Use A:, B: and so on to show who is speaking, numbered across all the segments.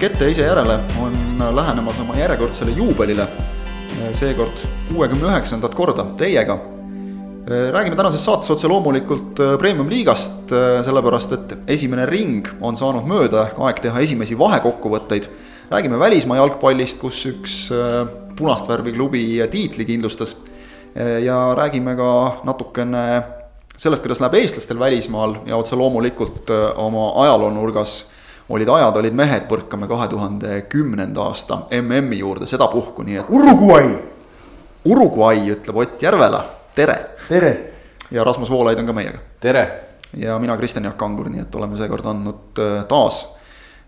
A: Pikk ette ise järele on lähenemas oma järjekordsele juubelile. seekord kuuekümne üheksandat korda teiega. räägime tänases saates otse loomulikult premium-liigast, sellepärast et esimene ring on saanud mööda ehk aeg teha esimesi vahekokkuvõtteid. räägime välismaa jalgpallist, kus üks punast värvi klubi tiitli kindlustas. ja räägime ka natukene sellest, kuidas läheb eestlastel välismaal ja otse loomulikult oma ajaloonurgas olid ajad, olid mehed, põrkame kahe tuhande kümnenda aasta MM-i juurde sedapuhku, nii et.
B: Uruguay.
A: Uruguay, ütleb Ott Järvela, tere.
B: tere.
A: ja Rasmus Voolaid on ka meiega.
C: tere.
A: ja mina, Kristjan Jaak Kangur, nii et oleme seekord andnud äh, taas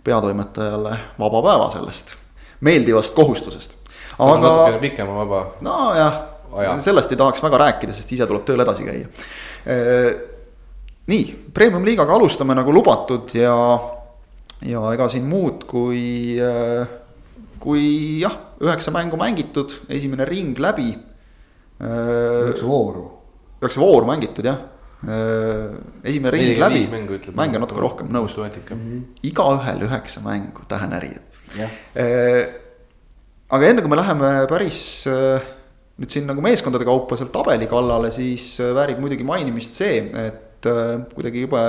A: peatoimetajale vaba päeva sellest meeldivast kohustusest.
C: aga. natukene pikema vaba.
A: nojah, sellest ei tahaks väga rääkida, sest ise tuleb tööl edasi käia Äh, nii, premium-liigaga alustame nagu lubatud ja, ja ega siin muud kui, äh, kui jah, üheksa mängu mängitud, esimene ring läbi.
B: Äh, üheksa vooru.
A: üheksa vooru mängitud jah esimene ring läbi, mänge natuke rohkem, nõus. igaühel üheksa mängu, tähenärijad. aga enne kui me läheme päris nüüd siin nagu meeskondade kaupa seal tabeli kallale, siis äh, väärib muidugi mainimist see, et äh, kuidagi jube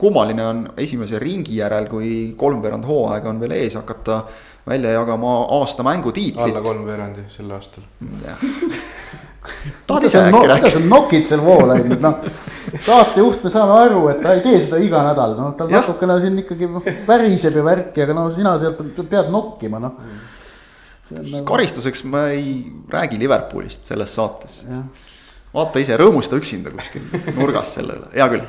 A: kummaline on esimese ringi järel, kui kolmveerand hooaega on veel ees, hakata välja jagama aasta mängutiitlit.
C: alla kolmveerandi sel aastal.
B: Tahad ise äkki rääkida? kuidas on nokid seal voolaid nüüd noh, saatejuht, me saame aru, et ta ei tee seda iga nädal, noh tal natukene siin ikkagi noh, väriseb ja värki, aga no sina sealt pead nokkima noh
A: nagu... karistuseks ma ei räägi Liverpoolist selles saates. Vaata ise, rõõmusta üksinda kuskil nurgas selle üle, hea küll.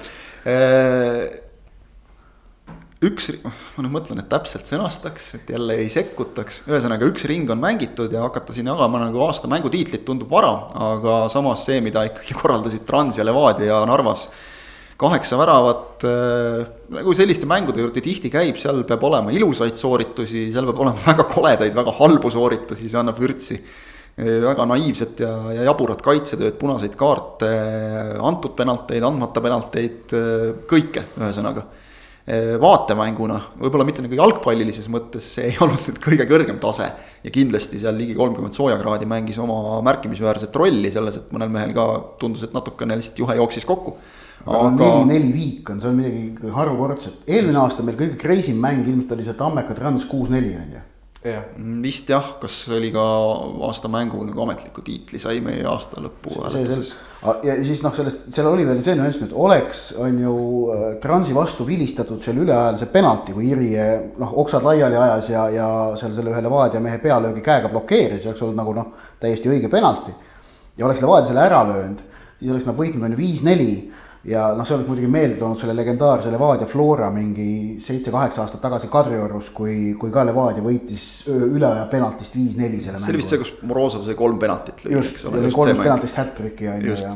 A: Üks, ma nüüd mõtlen, et täpselt sõnastaks, et jälle ei sekkutaks, ühesõnaga üks ring on mängitud ja hakata siin jagama nagu aasta mängutiitlit tundub vara, aga samas see, mida ikkagi korraldasid Trans ja Levadia ja Narvas kaheksa väravat äh,, nagu selliste mängude juurde tihti käib, seal peab olema ilusaid sooritusi, seal peab olema väga koledaid, väga halbu sooritusi, see annab vürtsi. Väga naiivset ja, ja jaburat kaitsetööd, punaseid kaarte, antud penalteid, andmata penalteid kõike ühesõnaga vaatemänguna, võib-olla mitte nagu jalgpallilises mõttes, see ei olnud nüüd kõige kõrgem tase. ja kindlasti seal ligi kolmkümmend soojakraadi mängis oma märkimisväärset rolli selles, et mõnel mehel ka tundus, et natukene lihtsalt juhe jooksis kokku
B: aga neli, neli viik on, see on midagi harukordset, eelmine aasta meil kõige crazy mäng ilmselt oli see Tammeka Trans kuus-neli on ju.
A: Jah, vist jah, kas oli ka aasta mängu nagu ametliku tiitli sai meie aasta lõpu hääletuses.
B: ja siis noh, sellest, seal oli veel see nüanss, et oleks, on ju äh, Transi vastu vilistatud seal üleajal see penalti, kui Irje noh, oksad laiali ajas ja, ja seal selle ühe Levadia mehe pealöögi käega blokeeris, oleks olnud nagu noh, täiesti õige penalti. ja oleks Levadia selle ära löönud, siis oleks nad võitnud on ju viis-neli ja noh, see oleks muidugi meelde toonud selle legendaarse Levadia Flora mingi seitse-kaheksa aastat tagasi Kadriorus, kui, kui ka Levadia võitis üleaja penaltist viis-neli selle
A: mängu. see oli vist see, kus Morozov sai kolm penaltit.
B: just, oli kolm penaltist hat-trick'i on ju ja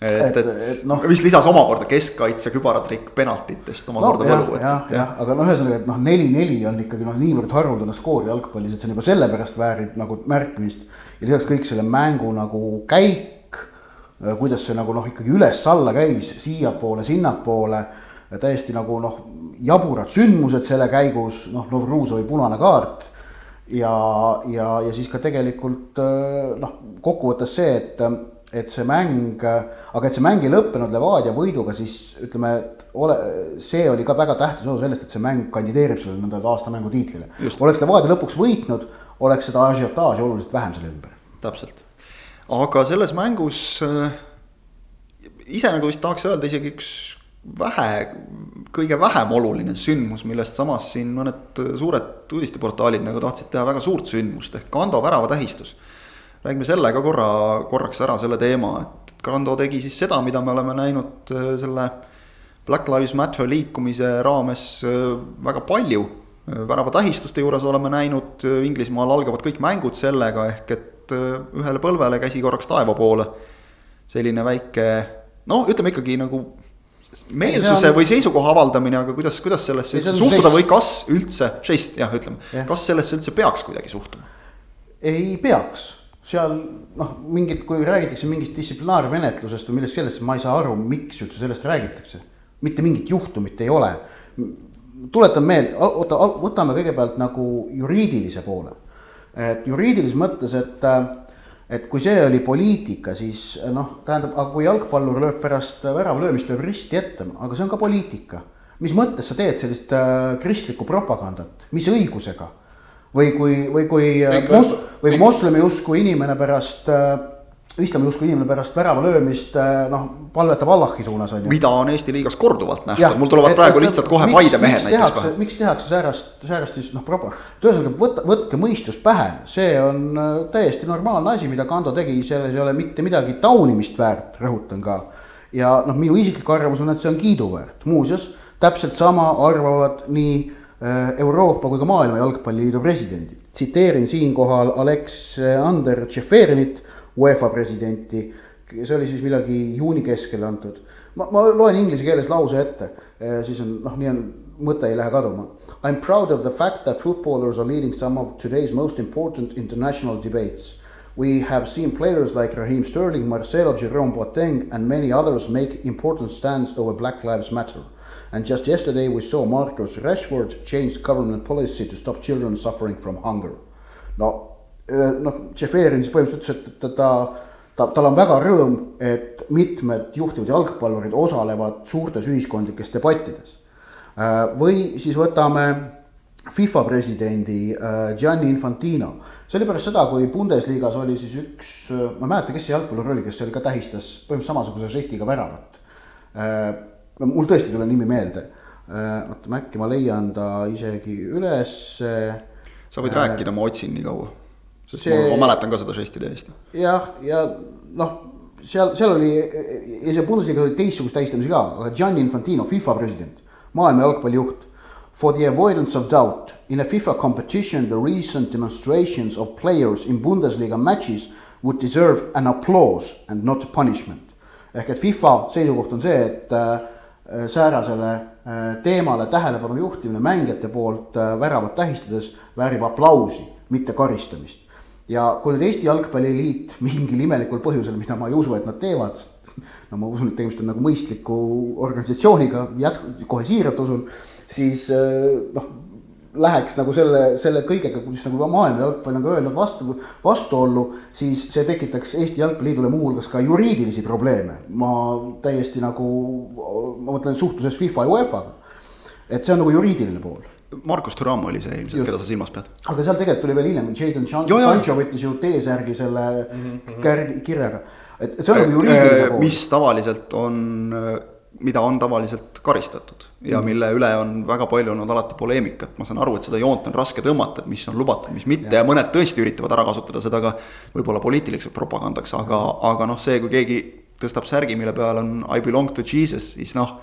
A: et, et, et noh. vist lisas omakorda keskkaitse kübaratrikk penaltitest omakorda
B: no, võlu. jah, jah, aga noh, ühesõnaga, et noh, neli-neli on ikkagi noh, niivõrd haruldane skoor jalgpallis, et see on juba sellepärast väärib nagu märkimist. ja lisaks kõik selle mängu nagu käik kuidas see nagu noh, ikkagi üles-alla käis, siiapoole, sinnapoole. täiesti nagu noh, jaburad sündmused selle käigus, noh, Novruzovi punane kaart. ja, ja, ja siis ka tegelikult äh, noh, kokkuvõttes see, et, et see mäng, aga et see mäng ei lõppenud Levadia võiduga, siis ütleme, et ole, see oli ka väga tähtis osa sellest, et see mäng kandideerib sellele nõnda aasta mängu tiitlile. oleks Levadia lõpuks võitnud, oleks seda ažiotaaži oluliselt vähem selle ümber.
A: täpselt aga selles mängus äh, ise nagu vist tahaks öelda isegi üks vähe, kõige vähem oluline sündmus, millest samas siin mõned suured uudisteportaalid nagu tahtsid teha väga suurt sündmust ehk Kando väravatähistus. räägime selle ka korra, korraks ära, selle teema, et Kando tegi siis seda, mida me oleme näinud äh, selle Black Lives Matter liikumise raames äh, väga palju. väravatähistuste juures oleme näinud, Inglismaal algavad kõik mängud sellega, ehk et et äh, ühele põlvele käsi korraks taeva poole. selline väike no ütleme ikkagi nagu meelsuse on... või seisukoha avaldamine, aga kuidas, kuidas sellesse üldse suhtuda või kas üldse, žest jah, ütleme yeah., kas sellesse üldse peaks kuidagi suhtuma?
B: ei peaks, seal noh, mingit, kui räägitakse mingist distsiplinaarmenetlusest või millest sellest, ma ei saa aru, miks üldse sellest räägitakse. mitte mingit juhtumit ei ole. tuletan meelde, oota, võtame kõigepealt nagu juriidilise poole. Et juriidilises mõttes, et, et kui see oli poliitika, siis noh, tähendab, aga kui jalgpallur lööb pärast väravlöömist, lööb risti ette, aga see on ka poliitika. mis mõttes sa teed sellist äh, kristlikku propagandat, mis õigusega? või kui, või kui mos-, või moslemi usku inimene pärast äh, islami usku inimene pärast värava löömist äh, noh, palvetab Allahi suunas on ju.
A: mida on Eesti liigas korduvalt nähtud, mul tulevad et, praegu et, lihtsalt kohe Paide mehed näiteks
B: pähe. miks tehakse säärast, säärast siis noh, ühesõnaga võtta, võtke mõistus pähe, see on äh, täiesti normaalne asi, mida Kando tegi, selles ei ole mitte midagi taunimist väärt, rõhutan ka. ja noh, minu isiklik arvamus on, et see on kiiduväärt, muuseas täpselt sama arvavad nii äh, Euroopa kui ka Maailma Jalgpalliliidu presidendid. tsiteerin siinkohal Aleksander Tšeferinit UEFA presidenti, see oli siis millalgi juuni keskel antud. ma, ma loen inglise keeles lause ette, eh, siis on noh, nii on, mõte ei lähe kaduma. I am proud of the fact that footballers are leading some of today's most important international debates. We have seen players like Raheem Sterling, Marcelo, Jerome Boateng and many others make important stands over Black Lives Matter. And just yesterday we saw Marcus Rashford change government policy to stop children suffering from hunger. no noh, Tšeferin siis põhimõtteliselt ütles, et ta, ta, ta, tal on väga rõõm, et mitmed juhtivad jalgpallurid osalevad suurtes ühiskondlikes debattides. Äh, või siis võtame FIFA presidendi äh, Gianni Infantino. see oli pärast seda, kui Bundesliga-s oli siis üks, ma ei mäleta, kes see jalgpallur oli, kes oli ka tähistas põhimõtteliselt samasuguse žestiga väravat. Äh, mul tõesti ei tule nimi meelde. oota, äkki ma leian ta isegi üles.
A: sa võid rääkida, ma otsin nii kaua sest see... ma, ma mäletan ka seda žesti täiesti.
B: jah, ja noh, seal, seal oli ja see Bundesliga oli teistsugust tähistamisi ka, aga Gianni Infantino, FIFA president, maailma jalgpallijuht. For the avoidance of doubt, in a FIFA competition the recent demonstrations of players in Bundesliga matches would deserve an applause and not punishment. ehk et FIFA seisukoht on see, et äh, säärasele äh, teemale tähelepanu juhtimine mängijate poolt äh, väravat tähistades väärib aplausi, mitte karistamist ja kui nüüd Eesti Jalgpalliliit mingil imelikul põhjusel, mida ma ei usu, et nad teevad, no ma usun, et tegemist on nagu mõistliku organisatsiooniga, jätku, kohe siiralt usun, siis äh, noh, läheks nagu selle, selle kõigega, mis nagu maailma jalgpall on ka öelnud vastu, vastuollu, siis see tekitaks Eesti Jalgpalliliidule muuhulgas ka juriidilisi probleeme. ma täiesti nagu, ma mõtlen suhtluses FIFA ja UEFA-ga. et see on nagu juriidiline pool
A: Markus Thuram oli see ilmselt, keda sa silmas pead.
B: aga seal tegelikult tuli veel hiljem, Jadon Sancho võttis ju T-särgi selle mm -hmm. kärgi, kirjaga. et see on nagu juriidiline
A: äh, pool. mis tavaliselt on, mida on tavaliselt karistatud ja mm -hmm. mille üle on väga palju olnud alati poleemikat, ma saan aru, et seda joont on raske tõmmata, et mis on lubatud, mis mitte ja, ja mõned tõesti üritavad ära kasutada seda ka võib-olla poliitiliseks propagandaks, aga, aga noh, see, kui keegi tõstab särgi, mille peal on I belong to Jesus, siis noh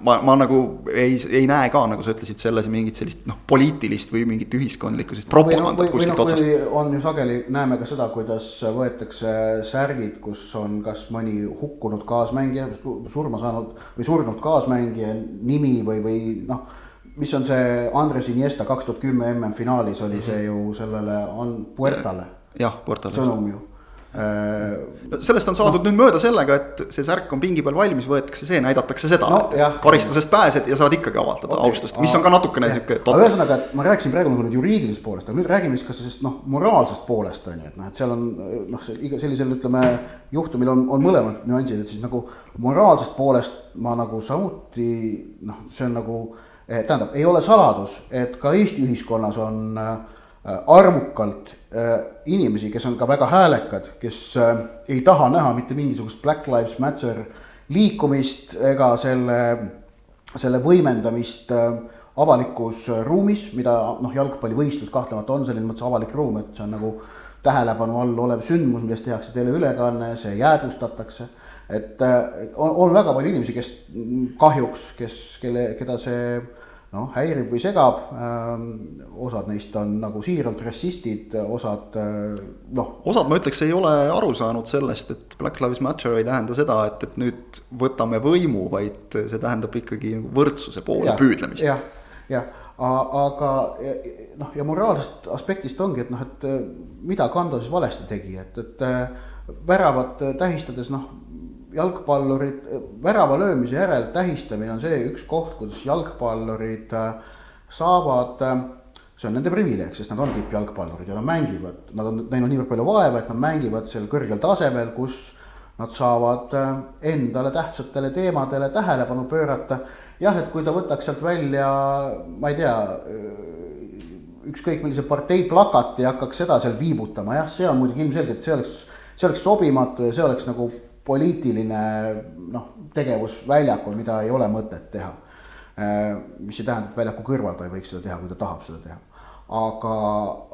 A: ma, ma nagu ei, ei näe ka, nagu sa ütlesid, selles mingit sellist noh, poliitilist või mingit ühiskondlikku sellist propagandat kuskilt
B: no, otsast. on ju sageli, näeme ka seda, kuidas võetakse särgid, kus on kas mõni hukkunud kaasmängija, surma saanud või surnud kaasmängija nimi või, või noh. mis on see Andres Iniesta kaks tuhat kümme MM-finaalis oli see ju sellele on Puertale.
A: jah, Puertale.
B: sõnum ju
A: no sellest on saadud no. nüüd mööda sellega, et see särk on pingi peal valmis, võetakse see, näidatakse seda no,, karistusest pääsed ja saad ikkagi avaldada okay. austust, mis on ka natukene sihuke.
B: aga ühesõnaga, et ma rääkisin praegu nagu nüüd juriidilisest poolest, aga nüüd räägime siis ka sellest noh, moraalsest poolest on ju, et noh, et seal on noh, iga sellisel ütleme juhtumil on, on mõlemad nüansid, et siis nagu moraalsest poolest ma nagu samuti noh, see on nagu eh, tähendab, ei ole saladus, et ka Eesti ühiskonnas on äh, arvukalt Äh, inimesi, kes on ka väga häälekad, kes äh, ei taha näha mitte mingisugust Black Lives Matter liikumist ega selle, selle võimendamist äh, avalikus ruumis, mida noh, jalgpallivõistlus kahtlemata on selline mõttes avalik ruum, et see on nagu tähelepanu all olev sündmus, millest tehakse teleülekanne, see jäädvustatakse. et on, on väga palju inimesi, kes kahjuks, kes, kelle, keda see noh, häirib või segab ähm,. osad neist on nagu siiralt rassistid, osad äh, noh.
A: osad ma ütleks, ei ole aru saanud sellest, et Black Lives Matter ei tähenda seda, et, et nüüd võtame võimu, vaid see tähendab ikkagi võrdsuse poole ja, püüdlemist
B: ja,. jah, jah, aga noh, ja moraalsest aspektist ongi, et noh, et äh, mida Kando siis valesti tegi, et, et äh, väravat tähistades noh jalgpallurid, värava löömise järel tähistamine on see üks koht, kus jalgpallurid äh, saavad äh, see on nende privileeg, sest nad on tippjalgpallurid ja nad mängivad, nad on näinud niivõrd palju vaeva, et nad mängivad seal kõrgel tasemel, kus nad saavad äh, endale tähtsatele teemadele tähelepanu pöörata. jah, et kui ta võtaks sealt välja, ma ei tea, ükskõik millise partei plakati ja hakkaks seda seal viibutama, jah, see on muidugi ilmselgelt, see oleks, see oleks sobimatu ja see oleks nagu poliitiline noh, tegevus väljakul, mida ei ole mõtet teha. Äh, mis ei tähenda, et väljaku kõrval ta ei võiks seda teha, kui ta tahab seda teha. aga,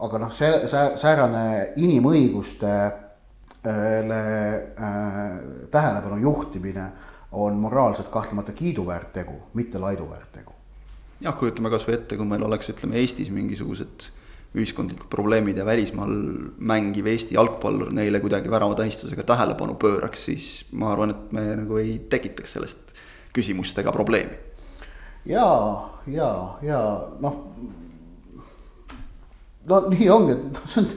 B: aga noh, see, säärane inimõigustele äh, tähelepanu juhtimine on moraalselt kahtlemata kiiduväärt tegu, mitte laiduväärt tegu.
A: jah, kujutame kasvõi ette, kui meil oleks, ütleme Eestis mingisugused ühiskondlikud probleemid ja välismaal mängiv Eesti jalgpallur neile kuidagi väravatähistusega tähelepanu pööraks, siis ma arvan, et me nagu ei tekitaks sellest küsimust ega probleemi.
B: ja, ja, ja noh. no nii ongi, et noh, see on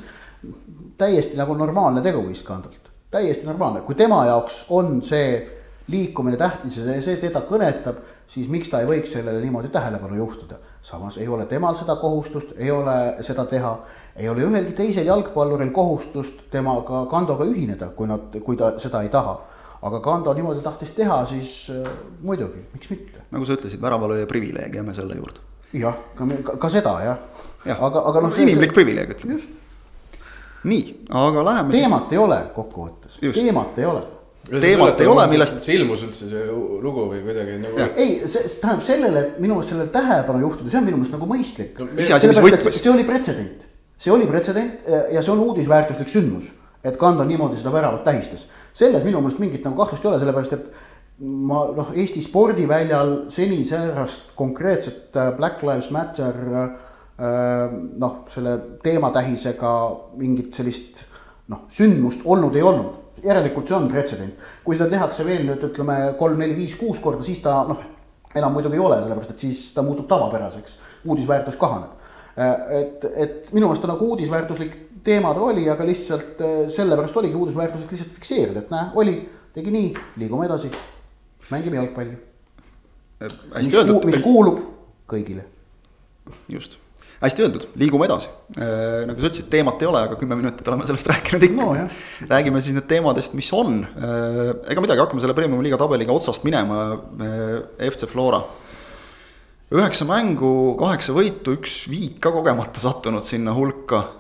B: täiesti nagu normaalne tegu Viskandolt, täiesti normaalne, kui tema jaoks on see liikumine tähtis ja see, see teda kõnetab, siis miks ta ei võiks sellele niimoodi tähelepanu juhtida samas ei ole temal seda kohustust, ei ole seda teha, ei ole ühelgi teisel jalgpalluril kohustust temaga, Kandoga ühineda, kui nad, kui ta seda ei taha. aga Kando niimoodi tahtis teha, siis äh, muidugi, miks mitte.
A: nagu sa ütlesid, väravalööja privileeg, jääme selle juurde.
B: jah, ka, ka, seda jah
A: ja.. aga, aga noh. inimlik privileeg, ütleme. nii, aga läheme
B: teemat siis... ei ole kokkuvõttes, teemat ei ole
A: teemat ei ole, millest.
C: see ilmus üldse see lugu või kuidagi nagu.
B: ei, see tähendab sellele, et minu meelest sellele tähelepanu juhtida, see on minu meelest nagu mõistlik no,. see oli pretsedent, see oli pretsedent ja see on uudisväärtuslik sündmus, et Kando niimoodi seda väravat tähistas. selles minu meelest mingit nagu kahtlust ei ole, sellepärast et ma noh, Eesti spordiväljal seni säärast konkreetset äh, Black Lives Matter äh, noh, selle teematähisega mingit sellist noh, sündmust olnud ei olnud järelikult see on pretsedent. kui seda tehakse veel nüüd ütleme kolm, neli, viis, kuus korda, siis ta noh, enam muidugi ei ole, sellepärast et siis ta muutub tavapäraseks, uudisväärtus kahaneb. Äh, et, et minu meelest ta nagu uudisväärtuslik teema ta oli, aga lihtsalt äh, sellepärast oligi uudisväärtuslik lihtsalt fikseerida, et näe, oli, tegi nii, liigume edasi, mängime jalgpalli.
A: Äh,
B: mis kuulub kõigile.
A: just hästi öeldud, liigume edasi. Äh, nagu sa ütlesid, teemat ei ole, aga kümme minutit oleme sellest rääkinud ikka no,. räägime siis nüüd teemadest, mis on. Äh, ega midagi, hakkame selle premium liiga tabeliga otsast minema. Äh, FC Flora. üheksa mängu, kaheksa võitu, üks viik ka kogemata sattunud sinna hulka.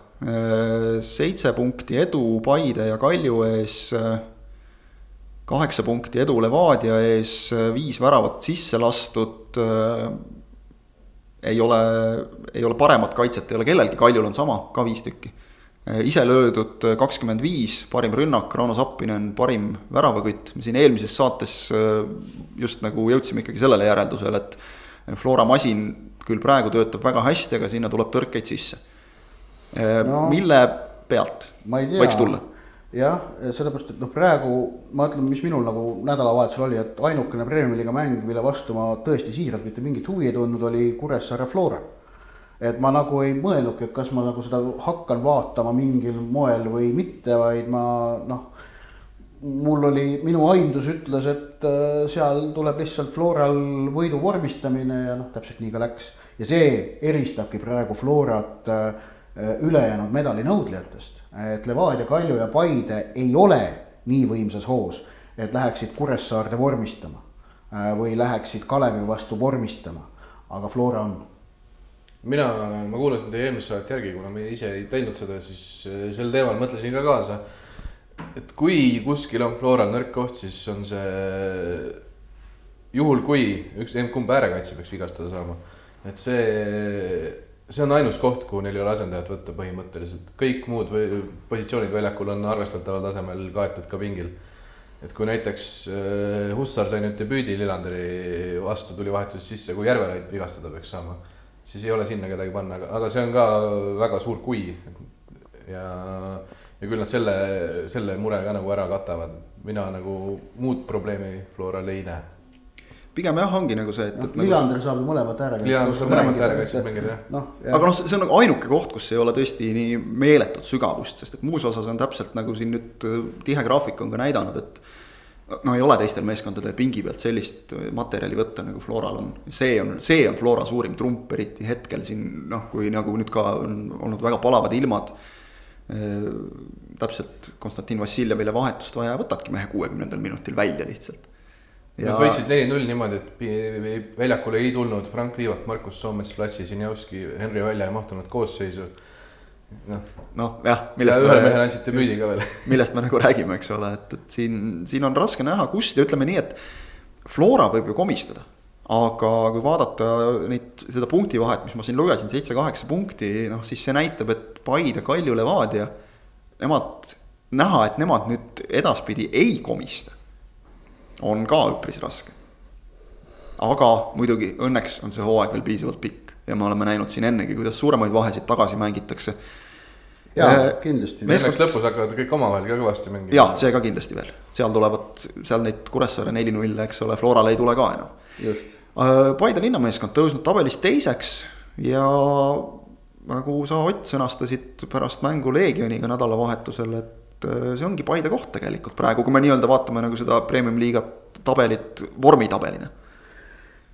A: seitse punkti edu Paide ja Kalju ees. kaheksa punkti edu Levadia ees, viis väravat sisse lastud ei ole, ei ole paremat kaitset, ei ole kellelgi, Kaljul on sama, ka viis tükki. ise löödud kakskümmend viis, parim rünnak, Rauno Sappinen, parim väravakütt, me siin eelmises saates äh, just nagu jõudsime ikkagi sellele järeldusele, et Flora masin küll praegu töötab väga hästi, aga sinna tuleb tõrkeid sisse äh, no,. mille pealt võiks tulla?
B: Jah, sellepärast, et noh, praegu ma ütlen, mis minul nagu nädalavahetusel oli, et ainukene Premiumi-liiga mäng, mille vastu ma tõesti siiralt mitte mingit huvi ei tundnud, oli Kuressaare Flora. et ma nagu ei mõelnudki, et kas ma nagu seda hakkan vaatama mingil moel või mitte, vaid ma noh. mul oli, minu aimdus ütles, et äh, seal tuleb lihtsalt Floral võidu vormistamine ja noh, täpselt nii ka läks. ja see eristabki praegu Florat äh, ülejäänud medalinõudlejatest et Levadia, Kalju ja Paide ei ole nii võimsas hoos, et läheksid Kuressaarde vormistama äh, või läheksid Kalevi vastu vormistama, aga Flora on.
C: mina, ma kuulasin teie eelmist saadet järgi, kuna ma ise ei teinud seda, siis äh, sel teemal mõtlesin ka kaasa. et kui kuskil on Floral nõrk koht, siis on see juhul, kui üks, kumb äärekaitse peaks vigastada saama, et see see on ainus koht, kuhu neil ei ole asendajat võtta põhimõtteliselt, kõik muud või positsioonid väljakul on arvestataval tasemel kaetud ka pingil. et kui näiteks äh, Hussar sai nüüd debüüdi Lillanderi vastu, tuli vahetus sisse, kui Järvelaid vigastada peaks saama, siis ei ole sinna kedagi panna, aga see on ka väga suur kui. ja, ja küll nad selle, selle mure ka nagu ära katavad, mina nagu muud probleemi Floral ei näe
A: pigem jah, ongi nagu see, et, et.
B: Nagu Lillander nagu... saab ju mõlemat äärekaitset.
C: Lillander saab mõlemat äärekaitset mängida jah
A: no,. aga noh, see on nagu ainuke koht, kus ei ole tõesti nii meeletut sügavust, sest et muus osas on täpselt nagu siin nüüd äh, tihe graafik on ka näidanud, et. no ei ole teistel meeskondadel pingi pealt sellist materjali võtta, nagu Floral on. see on, see on Flora suurim trump, eriti hetkel siin noh, kui nagu nüüd ka on olnud väga palavad ilmad äh,. täpselt Konstantin Vassiljevile vahetust vaja, võtadki mehe kuuekümnendal minutil välja lihtsalt.
C: Nad võitsid neli-null niimoodi, et väljakule ei tulnud Frank Liivak, Markus Soomets, Platsi, Sinjavski, Henri Välja ei mahtunud koosseisu
A: noh no, jah.
C: ja ühele mehele andsite müüdi ka veel.
A: millest me nagu räägime, eks ole, et, et siin, siin on raske näha, kust ja ütleme nii, et Flora võib ju komistada. aga kui vaadata neid, seda punktivahet, mis ma siin lugesin, seitse-kaheksa punkti, noh siis see näitab, et Paide, Kalju, Levadia. Nemad, näha, et nemad nüüd edaspidi ei komista. On ka üpris raske. aga muidugi õnneks on see hooaeg veel piisavalt pikk ja me oleme näinud siin ennegi, kuidas suuremaid vahesid tagasi mängitakse
B: jaa äh,, kindlasti.
C: meeskond lõpus hakkavad kõik omavahel ka kõvasti mängima.
A: jaa, see ka kindlasti veel, seal tulevad, seal neid Kuressaare neli-null, eks ole, Florale ei tule ka enam.
B: just
A: äh,. Paide linnameeskond tõusnud tabelis teiseks ja nagu sa Ott sõnastasid pärast mängu Leegioniga nädalavahetusel, et see ongi Paide koht tegelikult praegu, kui me nii-öelda vaatame nagu seda premium-liiga tabelit vormitabelina.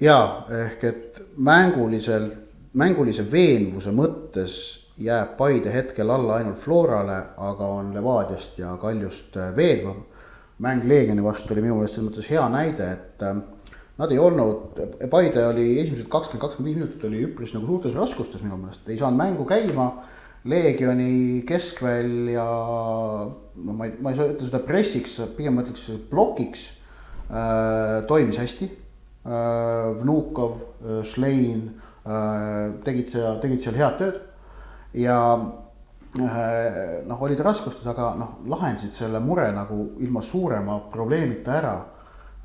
B: jaa, ehk et mänguliselt, mängulise veenvuse mõttes jääb Paide hetkel alla ainult Florale, aga on Levadiast ja Kaljust äh, veenvam. mäng Leegioni vastu oli minu meelest selles mõttes hea näide, et äh, nad ei olnud, Paide oli esimesed kakskümmend, kakskümmend viis minutit oli üpris nagu suurtes raskustes minu meelest, ei saanud mängu käima. Leegioni keskväll ja no ma ei, ma ei saa ütelda seda pressiks, pigem ma ütleks plokiks äh,. toimis hästi äh,. Vnukov äh,, Šlein äh, tegid seal, tegid seal head tööd ja äh, noh, olid raskustes, aga noh, lahendasid selle mure nagu ilma suurema probleemita ära.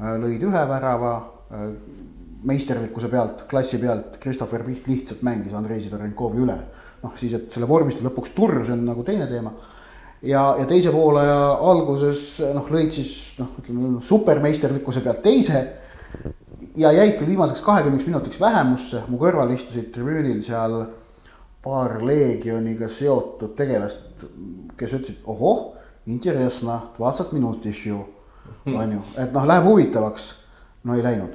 B: Äh, lõid ühe värava äh, meisterlikkuse pealt, klassi pealt, Christopher Piht lihtsalt mängis Andrei Sidorenkovi üle noh, siis, et selle vormistas lõpuks turr, see on nagu teine teema. ja, ja teise poolaja alguses noh, lõid siis noh, ütleme supermeisterlikkuse pealt teise. ja jäid küll viimaseks kahekümneks minutiks vähemusse, mu kõrval istusid tribüünil seal paar Leegioniga seotud tegelast, kes ütlesid, ohoh, интересно, двадцать minut issue, on ju, et noh, läheb huvitavaks. no ei läinud,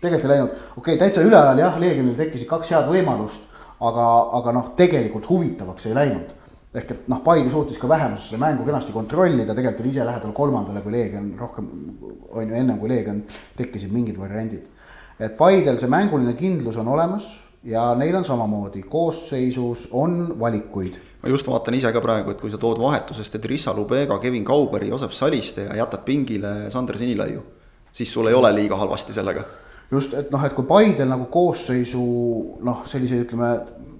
B: tegelikult ei läinud, okei okay,, täitsa üleajal jah, Leegionil tekkisid kaks head võimalust, aga, aga noh, tegelikult huvitavaks ei läinud. ehk et noh, Paide suutis ka vähemuses seda mängu kenasti kontrollida, tegelikult oli ise lähedal kolmandale, kui Leegion rohkem, on ju, ennem kui Leegion tekkisid mingid variandid. et Paidel see mänguline kindlus on olemas ja neil on samamoodi, koosseisus on valikuid.
A: ma just vaatan ise ka praegu, et kui sa tood vahetusest Edrissa Lubega, Kevin Kauberi, Josep Saliste ja jätad pingile Sander Sinilaiu, siis sul ei ole liiga halvasti sellega.
B: Just, et noh, et kui Paidel nagu koosseisu noh, selliseid ütleme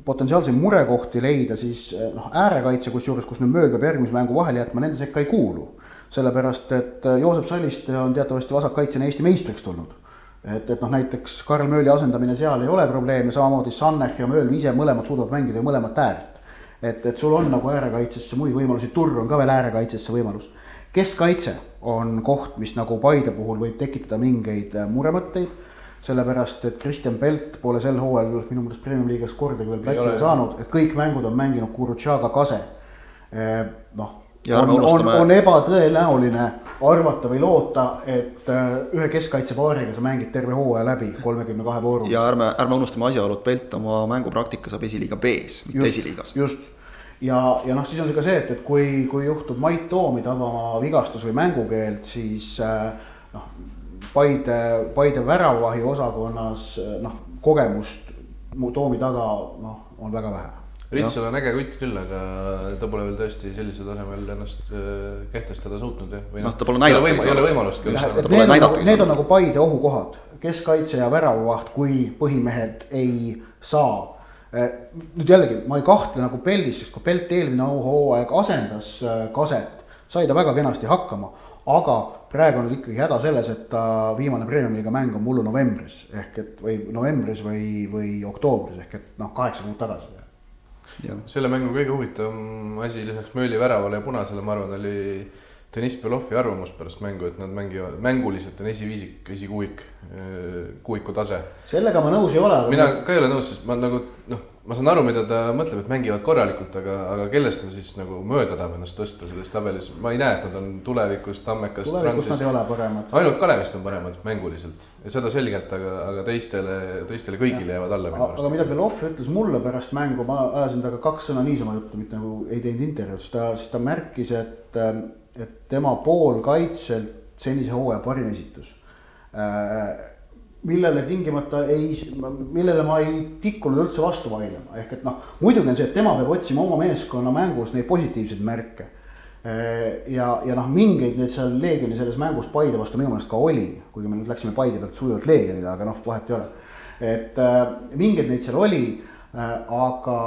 B: potentsiaalseid murekohti leida, siis noh, äärekaitse kusjuures, kus nüüd Mööl peab järgmise mängu vahele jätma, nende sekka ei kuulu. sellepärast, et Joosep Saliste on teatavasti vasakkaitsjana Eesti meistriks tulnud et, et noh, näiteks Karl Mööli asendamine seal ei ole probleem ja samamoodi Sannech ja Mööl ise mõlemad suudavad mängida ju mõlemat äärt. et, et sul on nagu äärekaitsesse muid võimalusi, Turr on ka veel äärekaitsesse võimalus. keskkaitse on koht, mis nagu Paide puhul võib tekitada mingeid äh, muremõtteid. Sellepärast, et Kristjan Pelt pole sel hooajal minu meelest Premium-liigas kordagi veel platsile saanud, et kõik mängud on mänginud Kurutšaga Kase. Äh, noh on, on, on ebatõenäoline arvata või loota, et äh, ühe keskkaitsepaariga sa mängid terve hooaja läbi kolmekümne kahe voorus.
A: ja ärme, ärme unustame asjaolu, et Pelt oma mängupraktika saab esiliiga B-s, mitte esiliigas.
B: just ja, ja noh, siis on see ka see, et, et kui, kui juhtub Mait Toomi tabama vigastus või mängukeeld, siis äh, noh, Paide, Paide väravavahi osakonnas äh, noh, kogemust Toomi taga noh, on väga vähe
C: Ritsal on äge kutt küll, aga ta pole veel tõesti sellisel tasemel ennast äh, kehtestada suutnud jah.
A: noh, ta pole näidata.
C: ei ole võimalust küll.
B: Need, nagu, need on nagu Paide ohukohad, keskkaitse ja väravavaht, kui põhimehed ei saa. Äh, nüüd jällegi, ma ei kahtle nagu Peldis, sest kui Pelt eelmine hooaeg asendas Kaset, sai ta väga kenasti hakkama aga praegu on ikkagi häda selles, et ta viimane premium-liiga mäng on mullu novembris ehk et või novembris või, või oktoobris ehk et noh, kaheksa kuud tagasi
C: selle mängu kõige huvitavam asi lisaks Mööli väravale ja punasele, ma arvan, oli Deniss Belovi arvamus pärast mängu, et nad mängivad, mänguliselt on esiviisik, esikuuik, kuuiku tase.
B: sellega ma nõus ei ole,
C: mina ka ei ole nõus, sest ma nagu noh, ma saan aru, mida ta mõtleb, et mängivad korralikult, aga, aga kellest ta siis nagu mööda tahab ennast tõsta selles tabelis, ma ei näe, et nad on tulevikus Tammekast,
B: tulevikus nad ei ole paremad.
C: ainult Kalevist on paremad mänguliselt ja seda selgelt, aga, aga teistele, teistele kõigile jäävad alla minu
B: aga
C: arust.
B: mida Belov ütles mulle pärast mängu, ma ajasin temaga kaks sõna niisama juttu, mitte nagu ei teinud intervjuud, siis ta, siis ta märkis, et, et tema poolkaitselt senise hooaja parim esitus. Millele tingimata ei, millele ma ei tikkunud üldse vastu vaidlema, ehk et noh, muidugi on see, et tema peab otsima oma meeskonna mängus neid positiivseid märke. ja, ja noh, mingeid neid seal Leegioni selles mängus Paide vastu minu meelest ka oli, kuigi me nüüd läksime Paide pealt sujuvalt Leegionile, aga noh, vahet ei ole et äh, mingeid neid seal oli äh,, aga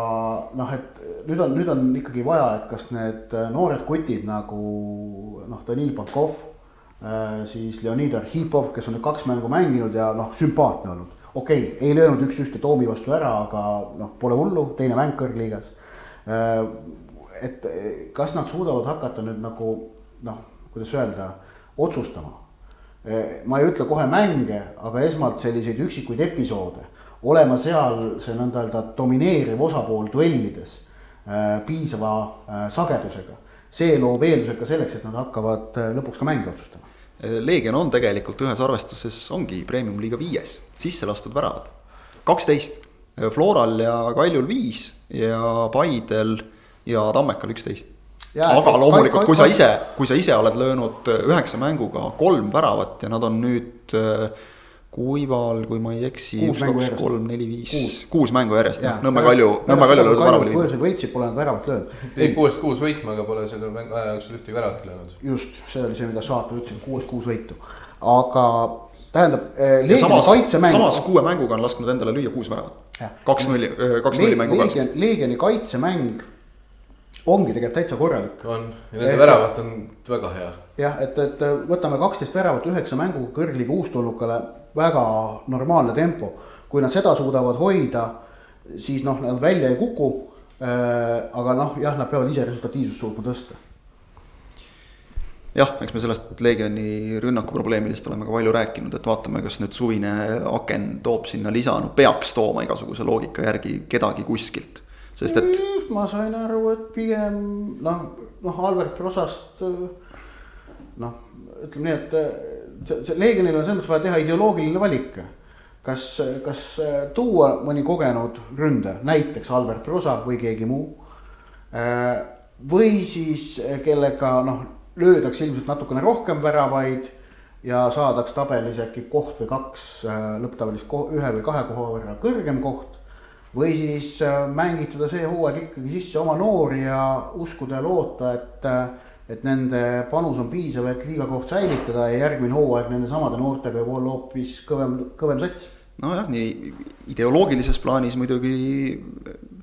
B: noh, et nüüd on, nüüd on ikkagi vaja, et kas need äh, noored kutid nagu noh, Danil Pankov siis Leonid Arhipov, kes on nüüd kaks mängu mänginud ja noh, sümpaatne olnud. okei okay,, ei löönud üks-ühte Toomi vastu ära, aga noh, pole hullu, teine mäng kõrgliigas äh,. et kas nad suudavad hakata nüüd nagu noh, kuidas öelda, otsustama Eh, ma ei ütle kohe mänge, aga esmalt selliseid üksikuid episoode, olema seal see nõnda öelda domineeriv osapool duellides äh, piisava äh, sagedusega. see loob eeldused ka selleks, et nad hakkavad äh, lõpuks ka mänge otsustama.
A: Leegion on tegelikult ühes arvestuses ongi premium-liiga viies, sisse lastud väravad, kaksteist. Floral ja Kaljul viis ja Paidel ja Tammekal üksteist. Aga loomulikult, kui sa ise, kui sa ise oled löönud üheksa mänguga kolm väravat ja nad on nüüd äh, Kuival, kui ma ei eksi,
B: Kuus
A: kaks,
B: järjest.
A: kolm, neli, viis
B: Kuus.,
A: mängu järjest, jah, Nõmme Kalju, Nõmme Kalju löödud värav oli viimane.
B: võõrsil võitsid, pole nad väravat löönud.
C: pidi kuuest kuus võitma, aga pole selle mängu aja jooksul ühtegi väravatki löönud.
B: just, see oli see, mida Šaatov ütles, kuuest kuus võitu, aga tähendab.
A: ja samas, samas kuue mänguga on lasknud endale lüüa kuus väravat
B: Jah..
A: kaks nulli, kaks nulli mängu kaasa.
B: Leegion, Leegioni kaitsemäng ongi tegelikult täitsa korralik.
C: on, ja nende väravat on väga hea.
B: jah, et, et võtame kaksteist väravat üheksa mänguga kõrgliiga uustulnukale, väga normaalne tempo. kui nad seda suudavad hoida, siis noh, nad välja ei kuku. aga noh, jah, nad peavad ise resultatiivsust suutma tõsta.
A: jah, eks me sellest Leegioni rünnaku probleemidest oleme ka palju rääkinud, et vaatame, kas nüüd suvine aken toob sinna lisa, no peaks tooma igasuguse loogika järgi kedagi kuskilt. sest et
B: ma sain aru, et pigem noh, noh Albert Prosast noh, ütleme nii, et see Leegionil on selles mõttes vaja teha ideoloogiline valik. kas, kas tuua mõni kogenud ründaja, näiteks Albert Prosa või keegi muu. või siis kellega noh, löödaks ilmselt natukene rohkem väravaid ja saadaks tabelis äkki koht või kaks lõpptabelis ühe või kahe koha võrra kõrgem koht või siis mängitada see hooaeg ikkagi sisse oma noori ja uskuda ja loota, et, et nende panus on piisav, et liigakoht säilitada ja järgmine hooaeg nende samade noortega võib olla hoopis kõvem, kõvem sats.
A: nojah, nii ideoloogilises plaanis muidugi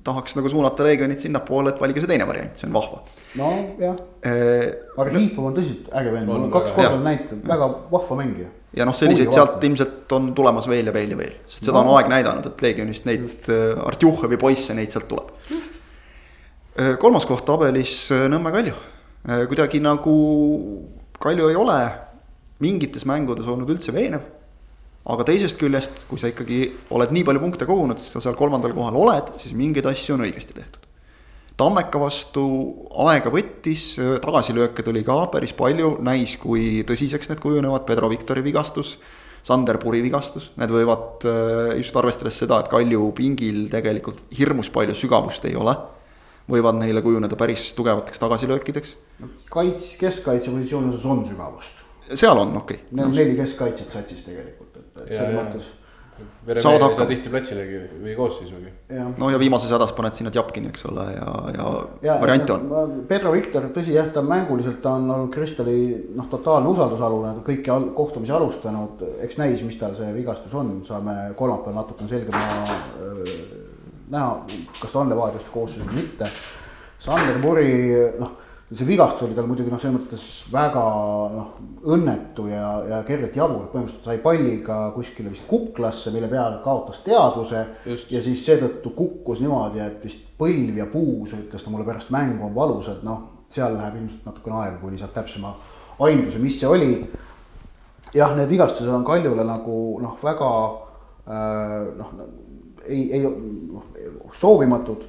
A: tahaks nagu suunata Leegionit sinnapoole, et valige see teine variant, see on vahva.
B: nojah,
A: ja
B: aga Liipov on tõsiselt äge vend, mul on kaks
C: väga
B: korda näinud, väga vahva mängija.
A: noh, selliseid sealt ilmselt on tulemas veel ja veel ja veel, sest seda
B: No.
A: on aeg näidanud, et Leegionist neid äh, Artjuhevi poisse, neid sealt tuleb. kolmas koht tabelis äh, Nõmme Kalju, kuidagi nagu Kalju ei ole mingites mängudes olnud üldse veenev aga teisest küljest, kui sa ikkagi oled nii palju punkte kogunud, sa seal kolmandal kohal oled, siis mingeid asju on õigesti tehtud. Tammeka vastu aega võttis, tagasilööke tuli ka päris palju, näis, kui tõsiseks need kujunevad, Pedro Victori vigastus. Sander Puri vigastus, need võivad äh, just arvestades seda, et Kalju pingil tegelikult hirmus palju sügavust ei ole. Võivad neile kujuneda päris tugevateks tagasilöökideks,
B: kaits, keskkaitse positsiooni osas on sügavust.
A: seal on okei okay.
B: Neil on neli keskkaitset satsis tegelikult, et, et selles mõttes
A: Saavad hakkama.
C: tihti platsilegi või koosseisugi.
A: no ja viimases hädas paned sinna Tjapkini, eks ole, ja, ja,
B: ja
A: variante on.
B: Pedro Victor, tõsi jah, ta mänguliselt ta on olnud Kristali noh, totaalne usaldusalune, kõiki al kohtumisi alustanud, eks näis, mis tal see vigastus on, saame kolmapäeval natukene selgemini äh, näha, kas ta on Levadiast koosseisus või mitte. Sander Puri noh, see vigastus oli tal muidugi noh, selles mõttes väga noh, õnnetu ja, ja kergelt jabur, põhimõtteliselt sai palliga kuskile vist kuklasse, mille peale kaotas teadvuse ja siis seetõttu kukkus niimoodi, et vist põlv ja puus, ütles ta mulle pärast mängu on valusad, noh, seal läheb ilmselt natukene aega, kuni saab täpsema aimduse, mis see oli. jah, need vigastused on Kaljule nagu noh, väga äh, noh, ei, ei noh, soovimatud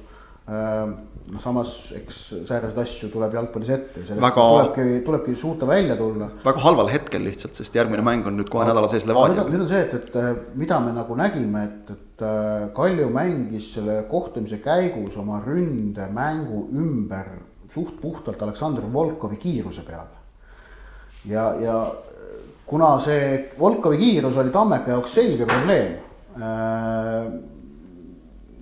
B: noh, samas eks sääraseid asju tuleb jalgpallis ette, sellest väga... tulebki, tulebki suuta välja tulla.
A: väga halval hetkel lihtsalt, sest järgmine mäng on nüüd kohe nädala sees Levadiaga.
B: nüüd on see, et, et äh, mida me nagu nägime, et, et äh, Kalju mängis selle kohtumise käigus oma ründemängu ümber suht puhtalt Aleksandr Volkovi kiiruse peale. ja, ja kuna see Volkovi kiirus oli Tammeka jaoks selge probleem äh,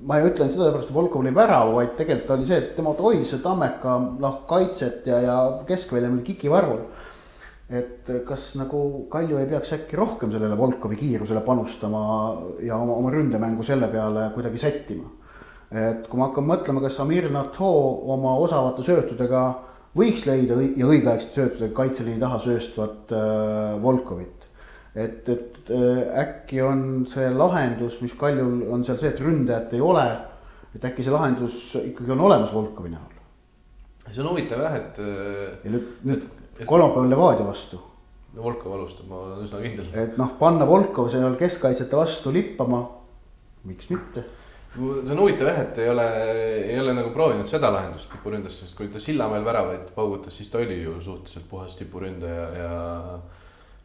B: ma ei ütle sellepärast, et Volkov lõi värava, vaid tegelikult oli see, et tema seda Tammeka noh, kaitset ja, ja keskvälja meil kikivarvul. et kas nagu Kalju ei peaks äkki rohkem sellele Volkovi kiirusele panustama ja oma, oma ründemängu selle peale kuidagi sättima. et kui ma hakkan mõtlema, kas Amir Nato oma osavate söötudega võiks leida ja õigeaegsete söötudega kaitseliini taha sööstvat äh, Volkovit et, et äh, äkki on see lahendus, mis Kaljul on seal see, et ründajat ei ole. et äkki see lahendus ikkagi on olemas Volkovi näol.
C: see on huvitav jah, et.
B: ja nüüd, nüüd kolmapäeval Levadia vastu.
C: no Volkov alustab, ma olen üsna kindel.
B: et noh, panna Volkov seal keskkaitsjate vastu lippama, miks mitte
C: see on huvitav jah, et ei ole, ei ole nagu proovinud seda lahendust tipuründes, sest kui ta Sillamäel väravaid paugutas, siis ta oli ju suhteliselt puhas tipuründaja ja, ja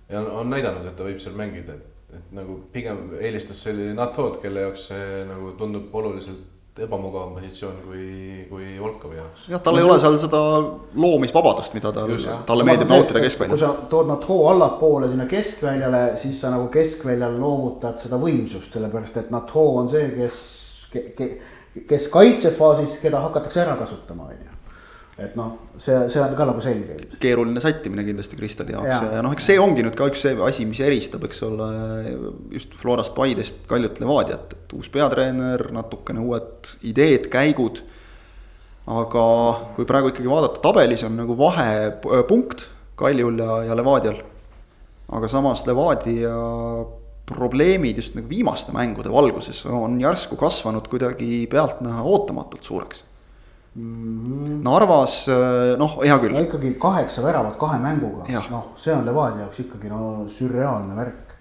C: ja on, on näidanud, et ta võib seal mängida, et, et nagu pigem eelistas selline NATO-d, kelle jaoks see nagu tundub oluliselt ebamugavam positsioon kui, kui Volkovi jaoks.
A: jah, tal no, ei ole seal seda loomisvabadust, mida tal, talle meeldib nautida keskväljal.
B: kui sa tood NATO allapoole sinna keskväljale, siis sa nagu keskväljal loovutad seda võimsust, sellepärast et NATO on see, kes ke,, ke, kes kaitsefaasis, keda hakatakse ära kasutama, on ju et noh, see, see on ka nagu selge.
A: keeruline sättimine kindlasti Kristali jaoks ja, ja noh, eks see ongi nüüd ka üks see asi, mis eristab, eks ole, just Florast Paidest Kaljut Levadiat, et uus peatreener, natukene uued ideed, käigud. aga kui praegu ikkagi vaadata tabelis on nagu vahepunkt Kaljul ja, ja Levadial. aga samas Levadia probleemid just nagu viimaste mängude valguses on järsku kasvanud kuidagi pealtnäha ootamatult suureks Mm-hmm. Narvas äh, noh, hea küll.
B: no ikkagi kaheksa väravat kahe mänguga, noh, see on Levadia jaoks ikkagi no sürreaalne värk.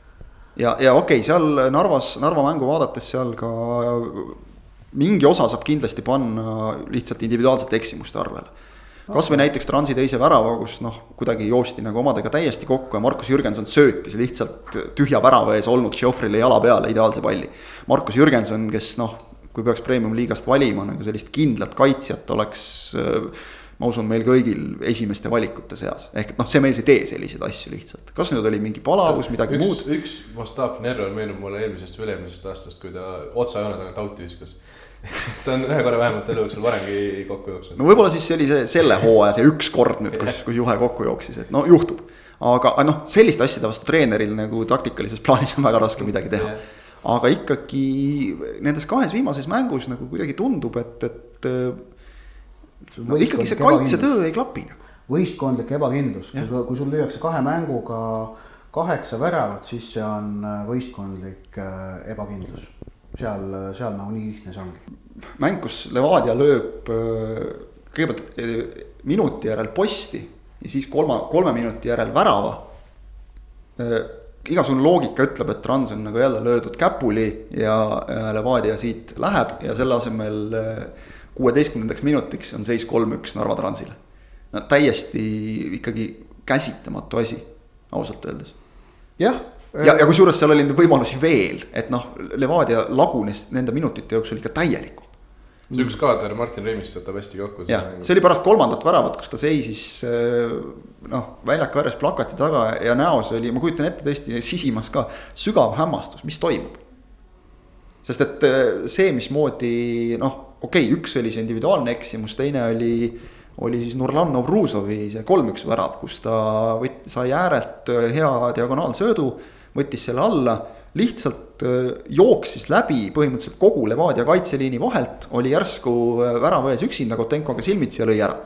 A: ja, ja okei okay,, seal Narvas, Narva mängu vaadates seal ka mingi osa saab kindlasti panna lihtsalt individuaalsete eksimuste arvele. kasvõi näiteks Transi teise värava, kus noh, kuidagi joosti nagu omadega täiesti kokku ja Markus Jürgenson söötis lihtsalt tühja värava ees olnud Geoffrey'le jala peale ideaalse palli. Markus Jürgenson, kes noh kui peaks premium-liigast valima nagu sellist kindlat kaitsjat, oleks ma usun, meil kõigil esimeste valikute seas, ehk et noh, see mees ei tee selliseid asju lihtsalt, kas nüüd oli mingi palavus, midagi
C: üks,
A: muud.
C: üks mastaapne error meenub mulle eelmisest või üle-eelmisest aastast, kui ta otsajoone tagant auti viskas ta on ühe korra vähemalt elu jooksul varemgi kokku jooksnud.
A: no võib-olla siis see selle hooaja see üks kord nüüd, kus, kus juhe kokku jooksis, et no juhtub. aga noh, selliste asjade vastu treeneril nagu taktikalises plaanis on väga raske midagi teha aga ikkagi nendes kahes viimases mängus nagu kuidagi tundub, et, et no ikkagi see kaitsetöö ei klapi nagu.
B: võistkondlik ebakindlus, kui sul, kui sul lüüakse kahe mänguga kaheksa väravat, siis see on äh, võistkondlik äh, ebakindlus. seal, seal nagu nii lihtne see ongi.
A: mäng, kus Levadia lööb äh, kõigepealt minuti järel posti ja siis kolma, kolme minuti järel värava igasugune loogika ütleb, et Trans on nagu jälle löödud käpuli ja, Levadia siit läheb ja selle asemel äh, kuueteistkümnendaks minutiks on seis kolm-üks Narva Transile. no täiesti ikkagi käsitamatu asi, ausalt öeldes.
B: jah.
A: ja, ja, ja kusjuures seal oli neid võimalusi veel, et noh, Levadia lagunes nende minutite jooksul ikka täielikult
C: see üks kaader Martin Reimist võtab hästi kokku.
A: jah, see oli pärast kolmandat väravat, kus ta seisis äh, noh, väljaku ääres plakati taga ja näos oli, ma kujutan ette tõesti sisimas ka sügav hämmastus, mis toimub. sest et äh, see, mismoodi noh, okei okay,, üks oli see individuaalne eksimus, teine oli, oli siis Nurlan Novruzovi see kolm-üks värav, kus ta võt-, sai äärelt äh, hea diagonaalsöödu, võttis selle alla lihtsalt äh, jooksis läbi põhimõtteliselt kogu Levadia kaitseliini vahelt, oli järsku äh, värava ees üksinda Kotenkoga silmitsi ja lõi ära.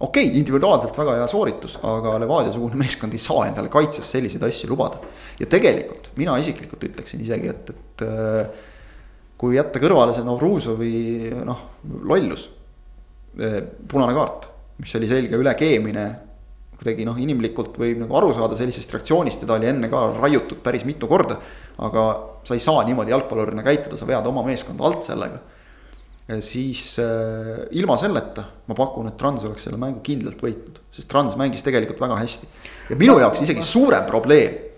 A: okei okay,, individuaalselt väga hea sooritus, aga Levadia-sugune meeskond ei saa endale kaitses selliseid asju lubada. ja tegelikult mina isiklikult ütleksin isegi, et, et äh, kui jätta kõrvale see Novruzovi noh, lollus, punane kaart, mis oli selge ülekeemine kuidagi noh, inimlikult võib nagu aru saada sellisest reaktsioonist ta oli enne ka raiutud päris mitu korda. aga sa ei saa niimoodi jalgpallurina käituda, sa vead oma meeskonda alt sellega. siis äh, ilma selleta ma pakun, et Trans oleks selle mängu kindlalt võitnud, sest Trans mängis tegelikult väga hästi. ja minu jaoks isegi suurem probleem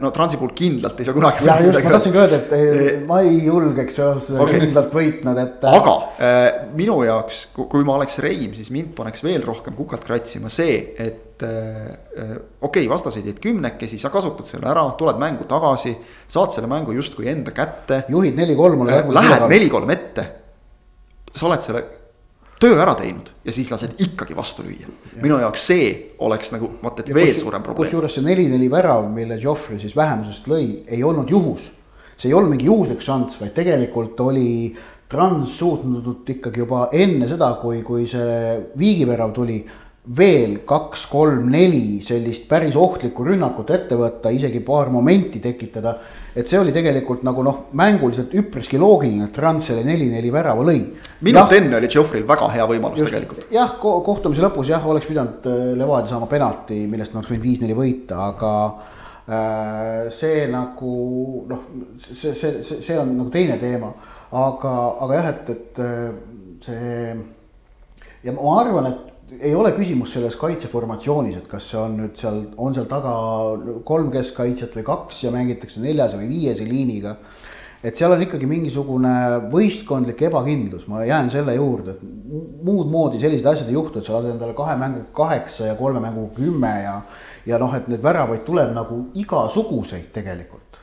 A: no Transi puhul kindlalt ei saa kunagi.
B: jah, just ma tahtsingi öelda, et ei, ma ei julgeks öelda seda okay. kindlalt võitnud, et.
A: aga äh, minu jaoks, kui ma oleks Reim, siis mind paneks veel rohkem kukalt kratsima see, et äh, äh okei okay,, vastaseid jäid kümnekesi, sa kasutad selle ära, tuled mängu tagasi. saad selle mängu justkui enda kätte.
B: juhid neli-kolm.
A: Lähed neli-kolm ette. sa oled selle töö ära teinud ja siis lased ikkagi vastu lüüa. minu jaoks see oleks nagu vaata, et veel kus, suurem probleem.
B: kusjuures see neli-neli värav, mille Joffrey siis vähemusest lõi, ei olnud juhus. see ei olnud mingi juhuslik šanss, vaid tegelikult oli Trans suutnud ikkagi juba enne seda, kui, kui see viigivärav tuli veel kaks, kolm, neli sellist päris ohtlikku rünnakut ette võtta, isegi paar momenti tekitada et see oli tegelikult nagu noh, mänguliselt üpriski loogiline, et Trans selle neli-neli värava lõi.
A: minut enne oli Geoffrey'l väga hea võimalus just, tegelikult.
B: jah ko, kohtumise lõpus jah, oleks pidanud äh, Levadia saama penalti, millest nad oleks võinud viis-neli võita, aga äh, see nagu noh, see, see, see, see on nagu teine teema. aga, aga jah, et, et äh, see ja ma arvan, et ei ole küsimus selles kaitseformatsioonis, et kas see on nüüd seal, on seal taga kolm keskkaitsjat või kaks ja mängitakse neljase või viiese liiniga. et seal on ikkagi mingisugune võistkondlik ebakindlus, ma jään selle juurde, et muud moodi sellised asjad ei juhtu, et sa lased endale kahe mängu kaheksa ja kolme mängu kümme ja. ja noh, et neid väravaid tuleb nagu igasuguseid tegelikult.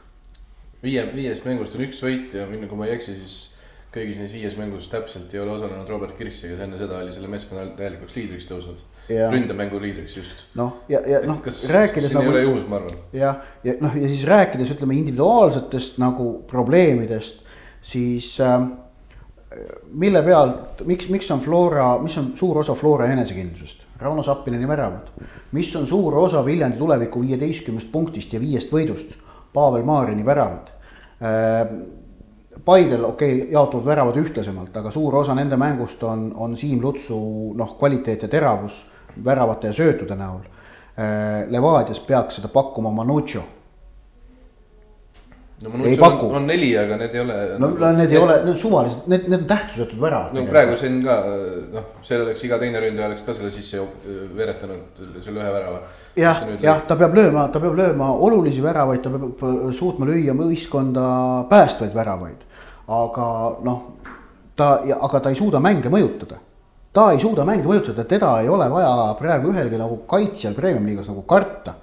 C: viie, viiest mängust on üks võit ja kui ma ei eksi, siis kõigis neis viies mängus täpselt ei ole osalenud Robert Kirsi, kes enne seda oli selle meeskonna täielikuks liidriks tõusnud. ründemängu liidriks just.
B: noh, ja, ja noh.
C: rääkides nagu. ei ole juhus, ma arvan.
B: jah, ja noh, ja siis rääkides ütleme individuaalsetest nagu probleemidest, siis äh, mille pealt, miks, miks on Flora, mis on suur osa Flora enesekindlusest? Rauno Sappineni väravad. mis on suur osa Viljandi tuleviku viieteistkümnest punktist ja viiest võidust? Pavel Maarini väravad äh, Paidel okei okay,, jaotuvad väravad ühtlasemalt, aga suur osa nende mängust on, on Siim Lutsu noh, kvaliteet ja teravus väravate ja söötude näol. Äh, Levadias peaks seda pakkuma Manuccio.
C: no Manuccio on, on neli, aga need ei ole.
B: no need, need ei ole, need suvalised, need, need on tähtsusetud väravad.
C: no praegu siin ka noh, seal oleks iga teine ründaja oleks ka selle sisse veeretanud selle ühe värava
B: jah, jah, ta peab lööma, ta peab lööma olulisi väravaid, ta peab suutma lüüa võistkonda päästvaid väravaid. aga noh, ta, aga ta ei suuda mänge mõjutada. ta ei suuda mänge mõjutada, teda ei ole vaja praegu ühelgi nagu kaitsjal premium-liigas nagu karta.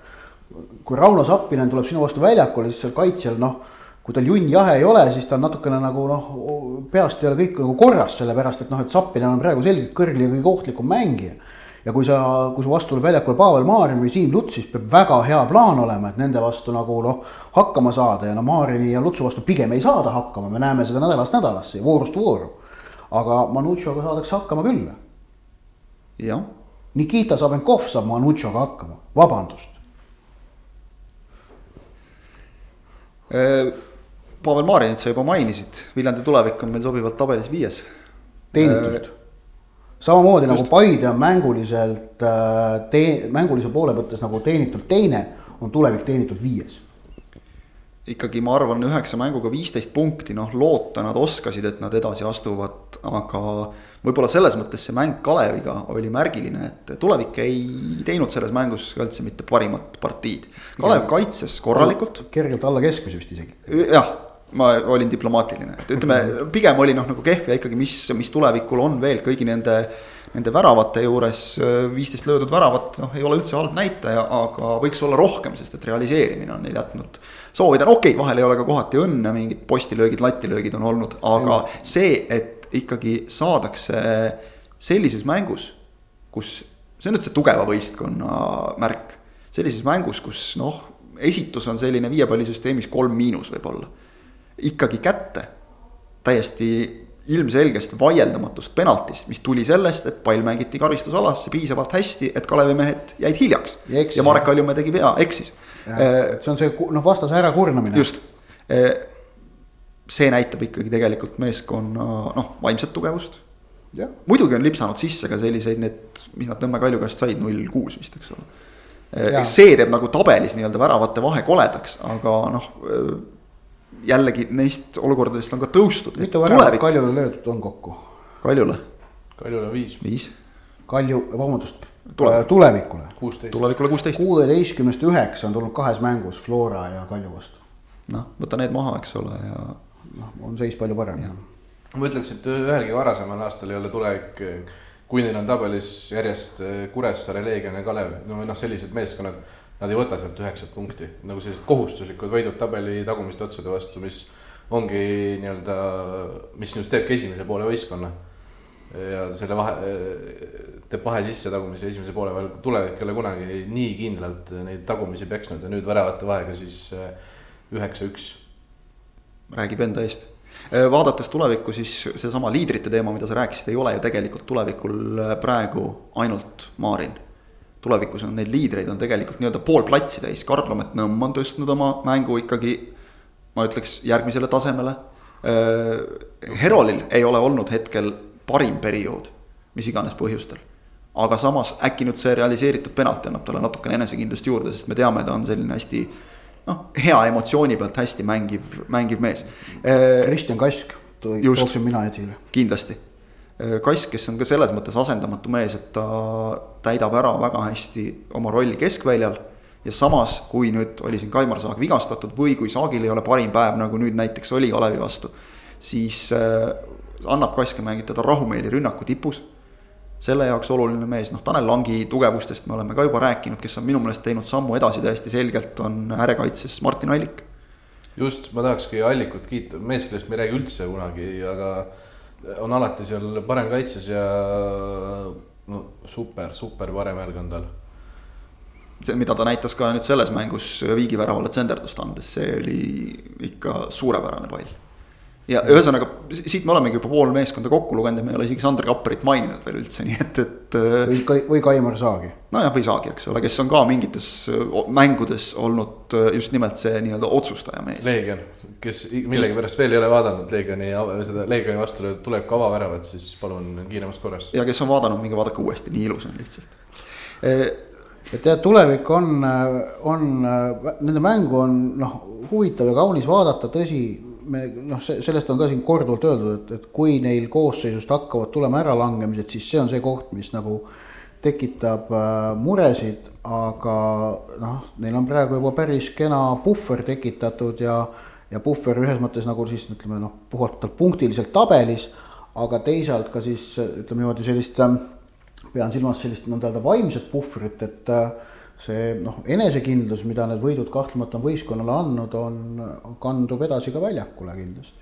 B: kui Rauno Sappinen tuleb sinu vastu väljakule, siis seal kaitsjal noh, kui tal junn jahe ei ole, siis ta on natukene nagu noh, peast ei ole kõik nagu korras, sellepärast et noh, et Sappinen on praegu selgelt kõrgli kõige ohtlikum mängija ja kui sa, kui su vastu tuleb väljakul Pavel Maarin või Siim Luts, siis peab väga hea plaan olema, et nende vastu nagu noh, hakkama saada ja no Maarini ja Lutsu vastu pigem ei saada hakkama, me näeme seda nädalast nädalasse ja voorust vooru. aga Manutšoga saadakse hakkama küll.
A: jah.
B: Nikita Sabenkov saab Manutšoga hakkama, vabandust.
A: Äh, Pavel Maarinit sa juba mainisid, Viljandi tulevik on meil sobivalt tabelis viies.
B: teenitud äh, samamoodi nagu Just. nagu Paide on mänguliselt äh, tee-, mängulise poole mõttes nagu teenitult teine, on tulevik teenitult viies.
A: ikkagi ma arvan, üheksa mänguga viisteist punkti, noh loota nad oskasid, et nad edasi astuvad, aga võib-olla selles mõttes see mäng Kaleviga oli märgiline, et tulevik ei teinud selles mängus ka üldse mitte parimat partiid. Kalev kaitses korralikult.
B: kergelt alla keskmise vist isegi.
A: jah ma olin diplomaatiline, et ütleme, pigem oli noh, nagu kehv ja ikkagi, mis, mis tulevikul on veel kõigi nende. Nende väravate juures viisteist löödud väravat, noh, ei ole üldse halb näitaja, aga võiks olla rohkem, sest et realiseerimine on neil jätnud. soovida, no okei okay,, vahel ei ole ka kohati õnne, mingid postilöögid, latilöögid on olnud, aga see, et ikkagi saadakse sellises mängus, kus, see on nüüd see tugeva võistkonna märk. sellises mängus, kus noh, esitus on selline viiepallisüsteemis kolm miinus võib-olla ikkagi kätte täiesti ilmselgest vaieldamatust penaltist, mis tuli sellest, et pall mängiti karistusalasse piisavalt hästi, et Kalevi mehed jäid hiljaks. ja, Marek Kaljumäe tegi vea, eksis.
B: see on see noh, vastase ärakurnamine.
A: just, see näitab ikkagi tegelikult meeskonna noh, vaimset tugevust. muidugi on lipsanud sisse ka selliseid need, mis nad Nõmme Kalju käest said, null kuus vist, eks ole.
B: Jaa.
A: see teeb nagu tabelis nii-öelda väravate vahe koledaks, aga noh. Jällegi neist olukordadest on ka tõustud.
B: mitu väravat Kaljule löödud on kokku?
A: Kaljule,
C: Kaljule viis,
A: viis,
B: Kalju, vabandust,
A: Tulevik.
B: tulevikule.
C: kuusteist.
A: tulevikule kuusteist.
B: kuueteistkümnest üheksa on tulnud kahes mängus Flora ja Kalju vastu.
A: noh, võta need maha, eks ole, ja
B: noh, on seis palju parem.
C: ma ütleks, et ühelgi varasemal aastal ei ole tulevik, kui neil on tabelis järjest Kuressaare, Leegion ja Kalev, no noh, sellised meeskonnad, nad ei võta sealt üheksat punkti, nagu sellised kohustuslikud võidud tabeli tagumiste otsade vastu, mis ongi nii-öelda, mis sinust teebki esimese poole võistkonna. ja selle vahe, teeb vahe sisse tagumise esimese poole vahel, tulevik ei ole kunagi nii kindlalt neid tagumisi peksnud ja nüüd väravate vahega siis üheksa-üks
A: räägib enda eest. vaadates tulevikku, siis seesama liidrite teema, mida sa rääkisid, ei ole ju tegelikult tulevikul praegu ainult Maarin. Tulevikus on neid liidreid on tegelikult nii-öelda pool platsi täis, Karl-Lomet Nõmm on tõstnud oma mängu ikkagi ma ütleks järgmisele tasemele. Herolil ei ole olnud hetkel parim periood, mis iganes põhjustel. aga samas äkki nüüd see realiseeritud penalti annab talle natukene enesekindlust juurde, sest me teame, ta on selline hästi noh, hea emotsiooni pealt hästi mängiv, mängiv mees.
B: Kristjan Kask tooksin mina esile.
A: kindlasti. Kass, kes on ka selles mõttes asendamatu mees, et ta täidab ära väga hästi oma rolli keskväljal. ja samas, kui nüüd oli siin Kaimar Saag vigastatud või kui Saagil ei ole parim päev, nagu nüüd näiteks oli Kalevi vastu. siis äh, annab Kaske mängitada rahumeeli rünnaku tipus. selle jaoks oluline mees, noh Tanel Langi tugevustest me oleme ka juba rääkinud, kes on minu meelest teinud sammu edasi täiesti selgelt, on äärekaitses Martin Allik
C: just, ma tahakski Allikut kiita, mees, kellest me ei räägi üldse kunagi, aga on alati seal parem kaitses ja no super, super parem jälg on tal.
A: see, mida ta näitas ka nüüd selles mängus Viigi väravale tsenderdust andes, see oli ikka suurepärane pall. Ja ühesõnaga siit me olemegi juba pool meeskonda kokku lugenud ja me ei ole isegi Sander Kapparit maininud veel üldse, nii et, et.
B: või Kai-, või Kaimar Saagi.
A: nojah, või saagi, eks ole, kes on ka mingites mängudes olnud just nimelt see nii-öelda otsustaja mees.
C: Leegion, kes millegipärast veel ei ole vaadanud Leegioni, seda Leegioni vastu tuleb ka avaväravat, siis palun kiiremas korras.
A: ja kes on vaadanud, minge vaadake uuesti, nii ilus on lihtsalt.
B: et jah, tulevik on, on, nende mängu on noh, huvitav ja kaunis vaadata, tõsi, me noh, sellest on ka siin korduvalt öeldud, et, et kui neil koosseisust hakkavad tulema äralangemised, siis see on see koht, mis nagu tekitab äh, muresid, aga noh, neil on praegu juba päris kena puhver tekitatud ja ja puhver ühes mõttes nagu siis ütleme noh, puhtalt punktiliselt tabelis, aga teisalt ka siis ütleme niimoodi sellist äh, pean silmas sellist nõnda öelda vaimset puhvrit, et äh, see noh, enesekindlus, mida need võidud kahtlemata on võistkonnale andnud, on, kandub edasi ka väljakule kindlasti.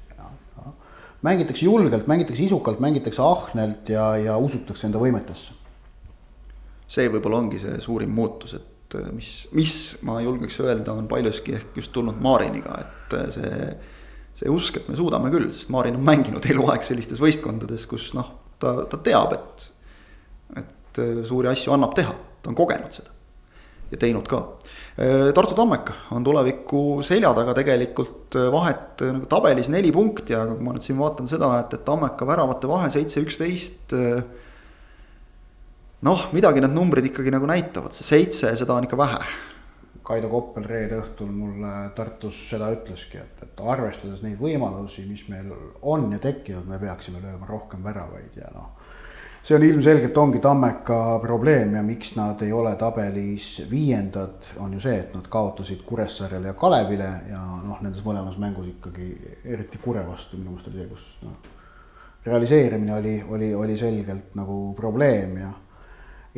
B: mängitakse julgelt, mängitakse isukalt, mängitakse ahnelt ja, ja usutakse enda võimetesse.
A: see võib-olla ongi see suurim muutus, et äh, mis, mis ma julgeks öelda, on paljuski ehk just tulnud Mariniga, et äh, see. see usk, et me suudame küll, sest Marin on mänginud eluaeg sellistes võistkondades, kus noh, ta, ta teab, et. et äh, suuri asju annab teha, ta on kogenud seda ja teinud ka. Tartu Tammeka on tuleviku selja taga tegelikult äh, vahet nagu tabelis neli punkti, aga kui ma nüüd siin vaatan seda, et, et Tammeka väravate vahe seitse, üksteist noh, midagi need numbrid ikkagi nagu näitavad, see seitse, seda on ikka vähe.
B: Kaido Koppel reede õhtul mulle Tartus seda ütleski, et, et arvestades neid võimalusi, mis meil on ja tekkinud, me peaksime lööma rohkem väravaid ja noh. See on ilmselgelt ongi Tammeka probleem ja miks nad ei ole tabelis viiendad, on ju see, et nad kaotasid Kuressaarele ja Kalevile ja noh, nendes mõlemas mängus ikkagi eriti Kure vastu minu meelest oli see, kus noh. realiseerimine oli, oli, oli selgelt nagu probleem ja,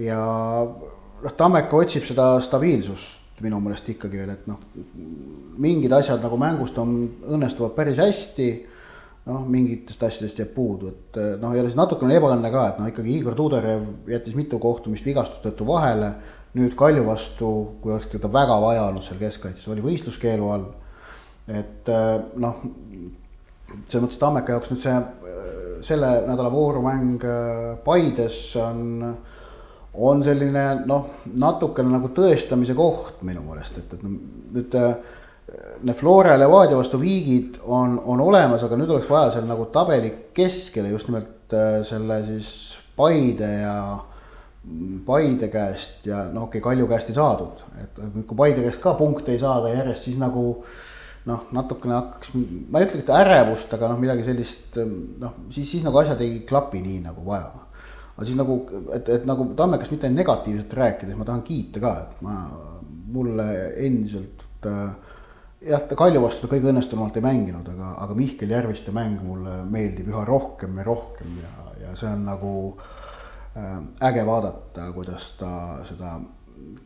B: ja noh, Tammeka otsib seda stabiilsust minu meelest ikkagi veel, et noh, mingid asjad nagu mängust on, õnnestuvad päris hästi noh, mingitest asjadest jääb puudu, et noh, ja siis natukene ebaõnne ka, et noh, ikkagi Igor Tudorev jättis mitu kohtumist vigastuse tõttu vahele. nüüd Kalju vastu, kui oleks teda väga vaja olnud seal keskkaitses, oli võistluskeelu all. et noh, selles mõttes Tammeka jaoks nüüd see, selle nädala voorumäng Paides on on selline noh, natukene nagu tõestamise koht minu meelest, et, et nüüd need Flora ja Levadia vastu viigid on, on olemas, aga nüüd oleks vaja seal nagu tabeli keskele just nimelt äh, selle siis Paide ja Paide käest ja noh, okei okay,, Kalju käest ei saadud, et kui Paide käest ka punkte ei saada järjest, siis nagu noh, natukene hakkaks, ma ei ütle, et ärevust, aga noh, midagi sellist noh, siis, siis nagu asjad ei klapi nii nagu vaja. aga siis nagu, et, et nagu Tammekast mitte negatiivselt rääkides, ma tahan kiita ka, et ma, mulle endiselt äh, jah, ta Kalju vastu ta kõige õnnestunumalt ei mänginud, aga, aga Mihkel Järviste mäng mulle meeldib üha rohkem ja rohkem ja, ja see on nagu äh, äge vaadata, kuidas ta seda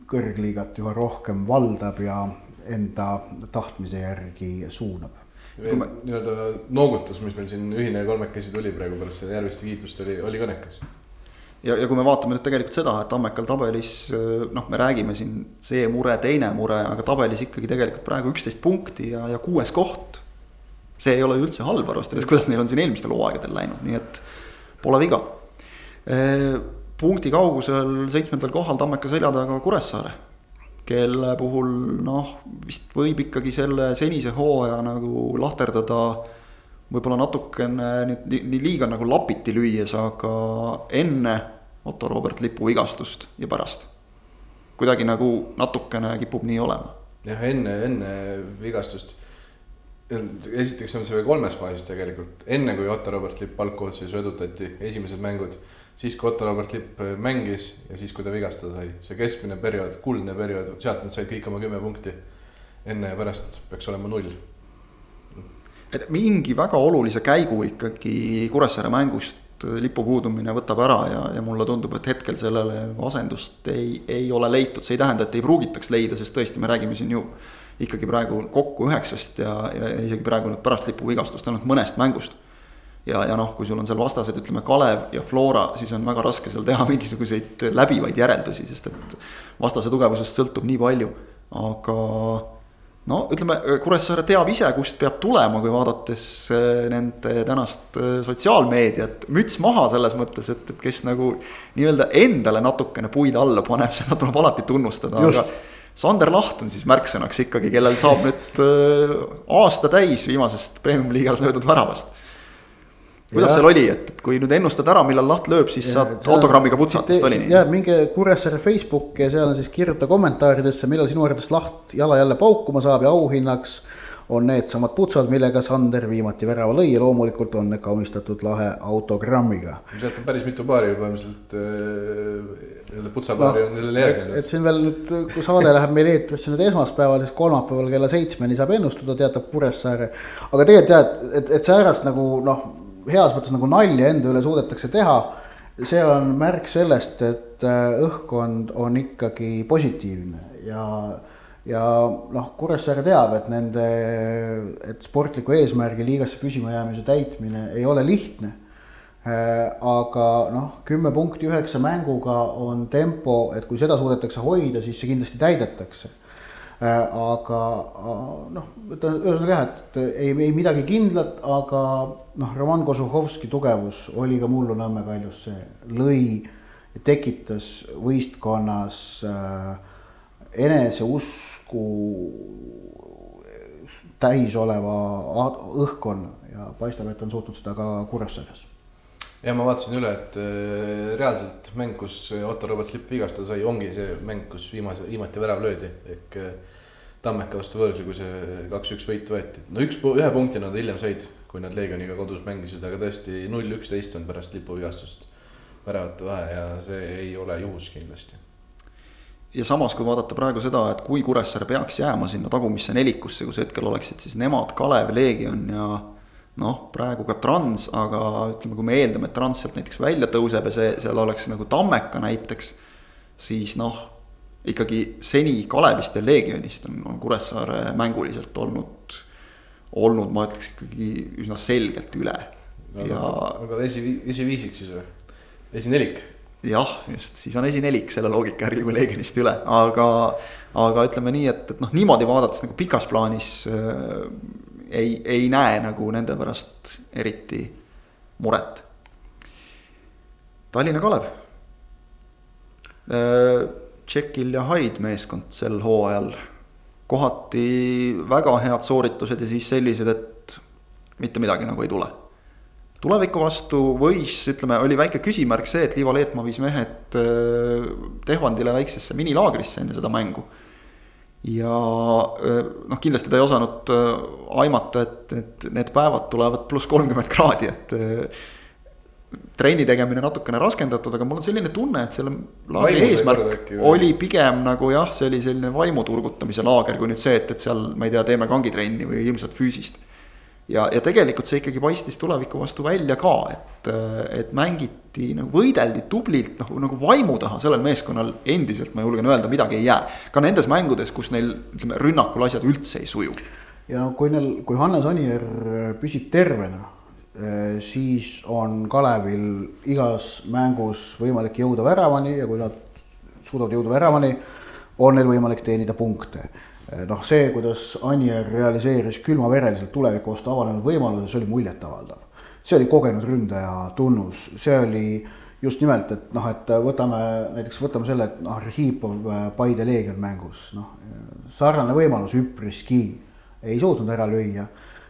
B: kõrgliigat üha rohkem valdab ja enda tahtmise järgi suunab.
C: Me... nii-öelda noogutus, mis meil siin ühine kolmekesi tuli praegu pärast seda Järviste kiitust oli, oli kõnekas.
A: Ja, ja kui me vaatame nüüd tegelikult seda, et Tammekal tabelis noh, me räägime siin see mure, teine mure, aga tabelis ikkagi tegelikult praegu üksteist punkti ja, ja kuues koht. see ei ole üldse halb, arvestades, kuidas neil on siin eelmistel hooaegadel läinud, nii et pole viga punkti kaugusel seitsmendal kohal Tammeka selja taga Kuressaare. kelle puhul noh, vist võib ikkagi selle senise hooaja nagu lahterdada võib-olla natukene nüüd nii, nii liiga nagu lapiti lüües, aga enne Otto Robert Lipu vigastust ja pärast. kuidagi nagu natukene kipub nii olema.
C: jah, enne, enne vigastust. esiteks on see kolmes faasis tegelikult, enne kui Otto Robert Lipp algkoosseisu edutati, esimesed mängud siis kui Otto Robert Lipp mängis ja siis, kui ta vigastada sai, see keskmine periood, kuldne periood, sealt nad said kõik oma kümme punkti. enne ja pärast peaks olema null.
A: Et mingi väga olulise käigu ikkagi Kuressaare mängust äh, lipu puudumine võtab ära ja, ja mulle tundub, et hetkel sellele asendust ei, ei ole leitud, see ei tähenda, et ei pruugitaks leida, sest tõesti, me räägime siin ju ikkagi praegu kokku üheksast ja, ja isegi praegu nüüd pärast lipu vigastust ainult mõnest mängust. Ja, ja noh, kui sul on seal vastased, ütleme Kalev ja Flora, siis on väga raske seal teha mingisuguseid läbivaid järeldusi, sest et vastase tugevusest sõltub nii palju, aga no ütleme, Kuressaare teab ise, kust peab tulema, kui vaadates eh, nende tänast eh, sotsiaalmeediat, müts maha selles mõttes, et, et kes nagu nii-öelda endale natukene puid alla paneb, seda tuleb alati tunnustada, aga Sander Laht on siis märksõnaks ikkagi, kellel saab nüüd aasta täis viimasest premium-liigas löödud väravast kuidas ja. seal oli, et, et kui nüüd ennustad ära, millal laht lööb, siis ja, saad autogrammiga putsata, vist oli nii?
B: ja minge Kuressaare Facebooki ja seal on siis kirjuta kommentaaridesse, millal sinu arvates laht jala jälle paukuma saab ja auhinnaks on needsamad putsad, millega Sander viimati värava lõi ja loomulikult on need kaunistatud lahe autogrammiga.
C: sealt on päris mitu paari juba ilmselt äh,, putsapaari no, on neile järginud.
B: et siin veel nüüd, kui saade läheb meil eetrisse nüüd esmaspäeval, siis kolmapäeval kella seitsmeni saab ennustada, teatab Kuressaare. aga tegelikult jah, et, et, et säärast nagu noh heas mõttes nagu nalja enda üle suudetakse teha. see on märk sellest, et äh, õhkkond on ikkagi positiivne ja, ja noh, Kuressaare teab, et nende, et sportliku eesmärgi liigasse püsima jäämise täitmine ei ole lihtne äh, aga noh, kümme punkti üheksa mänguga on tempo, et kui seda suudetakse hoida, siis see kindlasti täidetakse Äh, aga noh, ühesõnaga jah, et ei, ei midagi kindlat, aga noh, Roman Kožuhovski tugevus oli ka mullu Nõmme kaljus see, lõi, tekitas võistkonnas äh, eneseusku täis oleva õhkkonna ja paistab, et on suutnud seda ka Kuressaares.
C: Ja ma vaatasin üle, et äh, reaalselt mäng, kus Otto Robert Lipp vigastada sai, ongi see mäng, kus viimase, viimati värav löödi, ehk äh, Tammeka vastu võõrsil, kui see kaks-üks võit võeti. no üks, ühe punkti nad hiljem said, kui nad Leegioniga kodus mängisid, aga tõesti null üksteist on pärast lipuvigastust väravate vahe ja see ei ole juhus kindlasti.
A: ja samas, kui vaadata praegu seda, et kui Kuressaare peaks jääma sinna tagumisse nelikusse, kus hetkel oleksid siis nemad, Kalev, Leegion ja noh, praegu ka Trans, aga ütleme, kui me eeldame, et Trans sealt näiteks välja tõuseb ja see, seal oleks nagu Tammeka näiteks, siis noh ikkagi seni Kalevist ja Leegionist on, on Kuressaare mänguliselt olnud, olnud, ma ütleks ikkagi üsna selgelt üle
C: no,. ja. aga esi, esiviisik siis või, esinelik?
A: jah, just, siis on esinelik selle loogika järgi kui Leegionist üle, aga, aga ütleme nii, et, et noh, niimoodi vaadates nagu pikas plaanis äh, ei, ei näe nagu nende pärast eriti muret. Tallinna Kalev äh, Tšekil ja Haid meeskond sel hooajal. Kohati väga head sooritused ja siis sellised, et mitte midagi nagu ei tule. tuleviku vastu võis, ütleme, oli väike küsimärk see, et Liivo Leetmaa viis mehed äh, Tehvandile väiksesse minilaagrisse enne seda mängu. ja äh, noh, kindlasti ta ei osanud äh, aimata, et, et need päevad tulevad pluss kolmkümmend kraadi, et trenni tegemine natukene raskendatud, aga mul on selline tunne, et selle laagri eesmärk oli pigem nagu jah, see oli selline vaimu turgutamise laager, kui nüüd see, et, et seal ma ei tea, teeme kangitrenni või ilmselt füüsist ja, ja tegelikult see ikkagi paistis tuleviku vastu välja ka, et, et mängiti nagu võideldi tublilt nagu, nagu vaimu taha, sellel meeskonnal endiselt ma julgen öelda, midagi ei jää. ka nendes mängudes, kus neil ütleme rünnakul asjad üldse ei suju.
B: ja no kui neil, kui Hannes Anier püsib tervena, siis on Kalevil igas mängus võimalik jõuda väravani ja kui nad suudavad jõuda väravani, on neil võimalik teenida punkte Eh, noh, see, kuidas Anier realiseeris külmavereliselt tuleviku vastu avanenud võimaluse, see oli muljetavaldav. see oli kogenud ründaja tunnus, see oli just nimelt, et noh, et võtame näiteks võtame selle, et noh, Arhipov äh, Paide Leegion mängus, noh sarnane võimalus üpriski ei suutnud ära lüüa.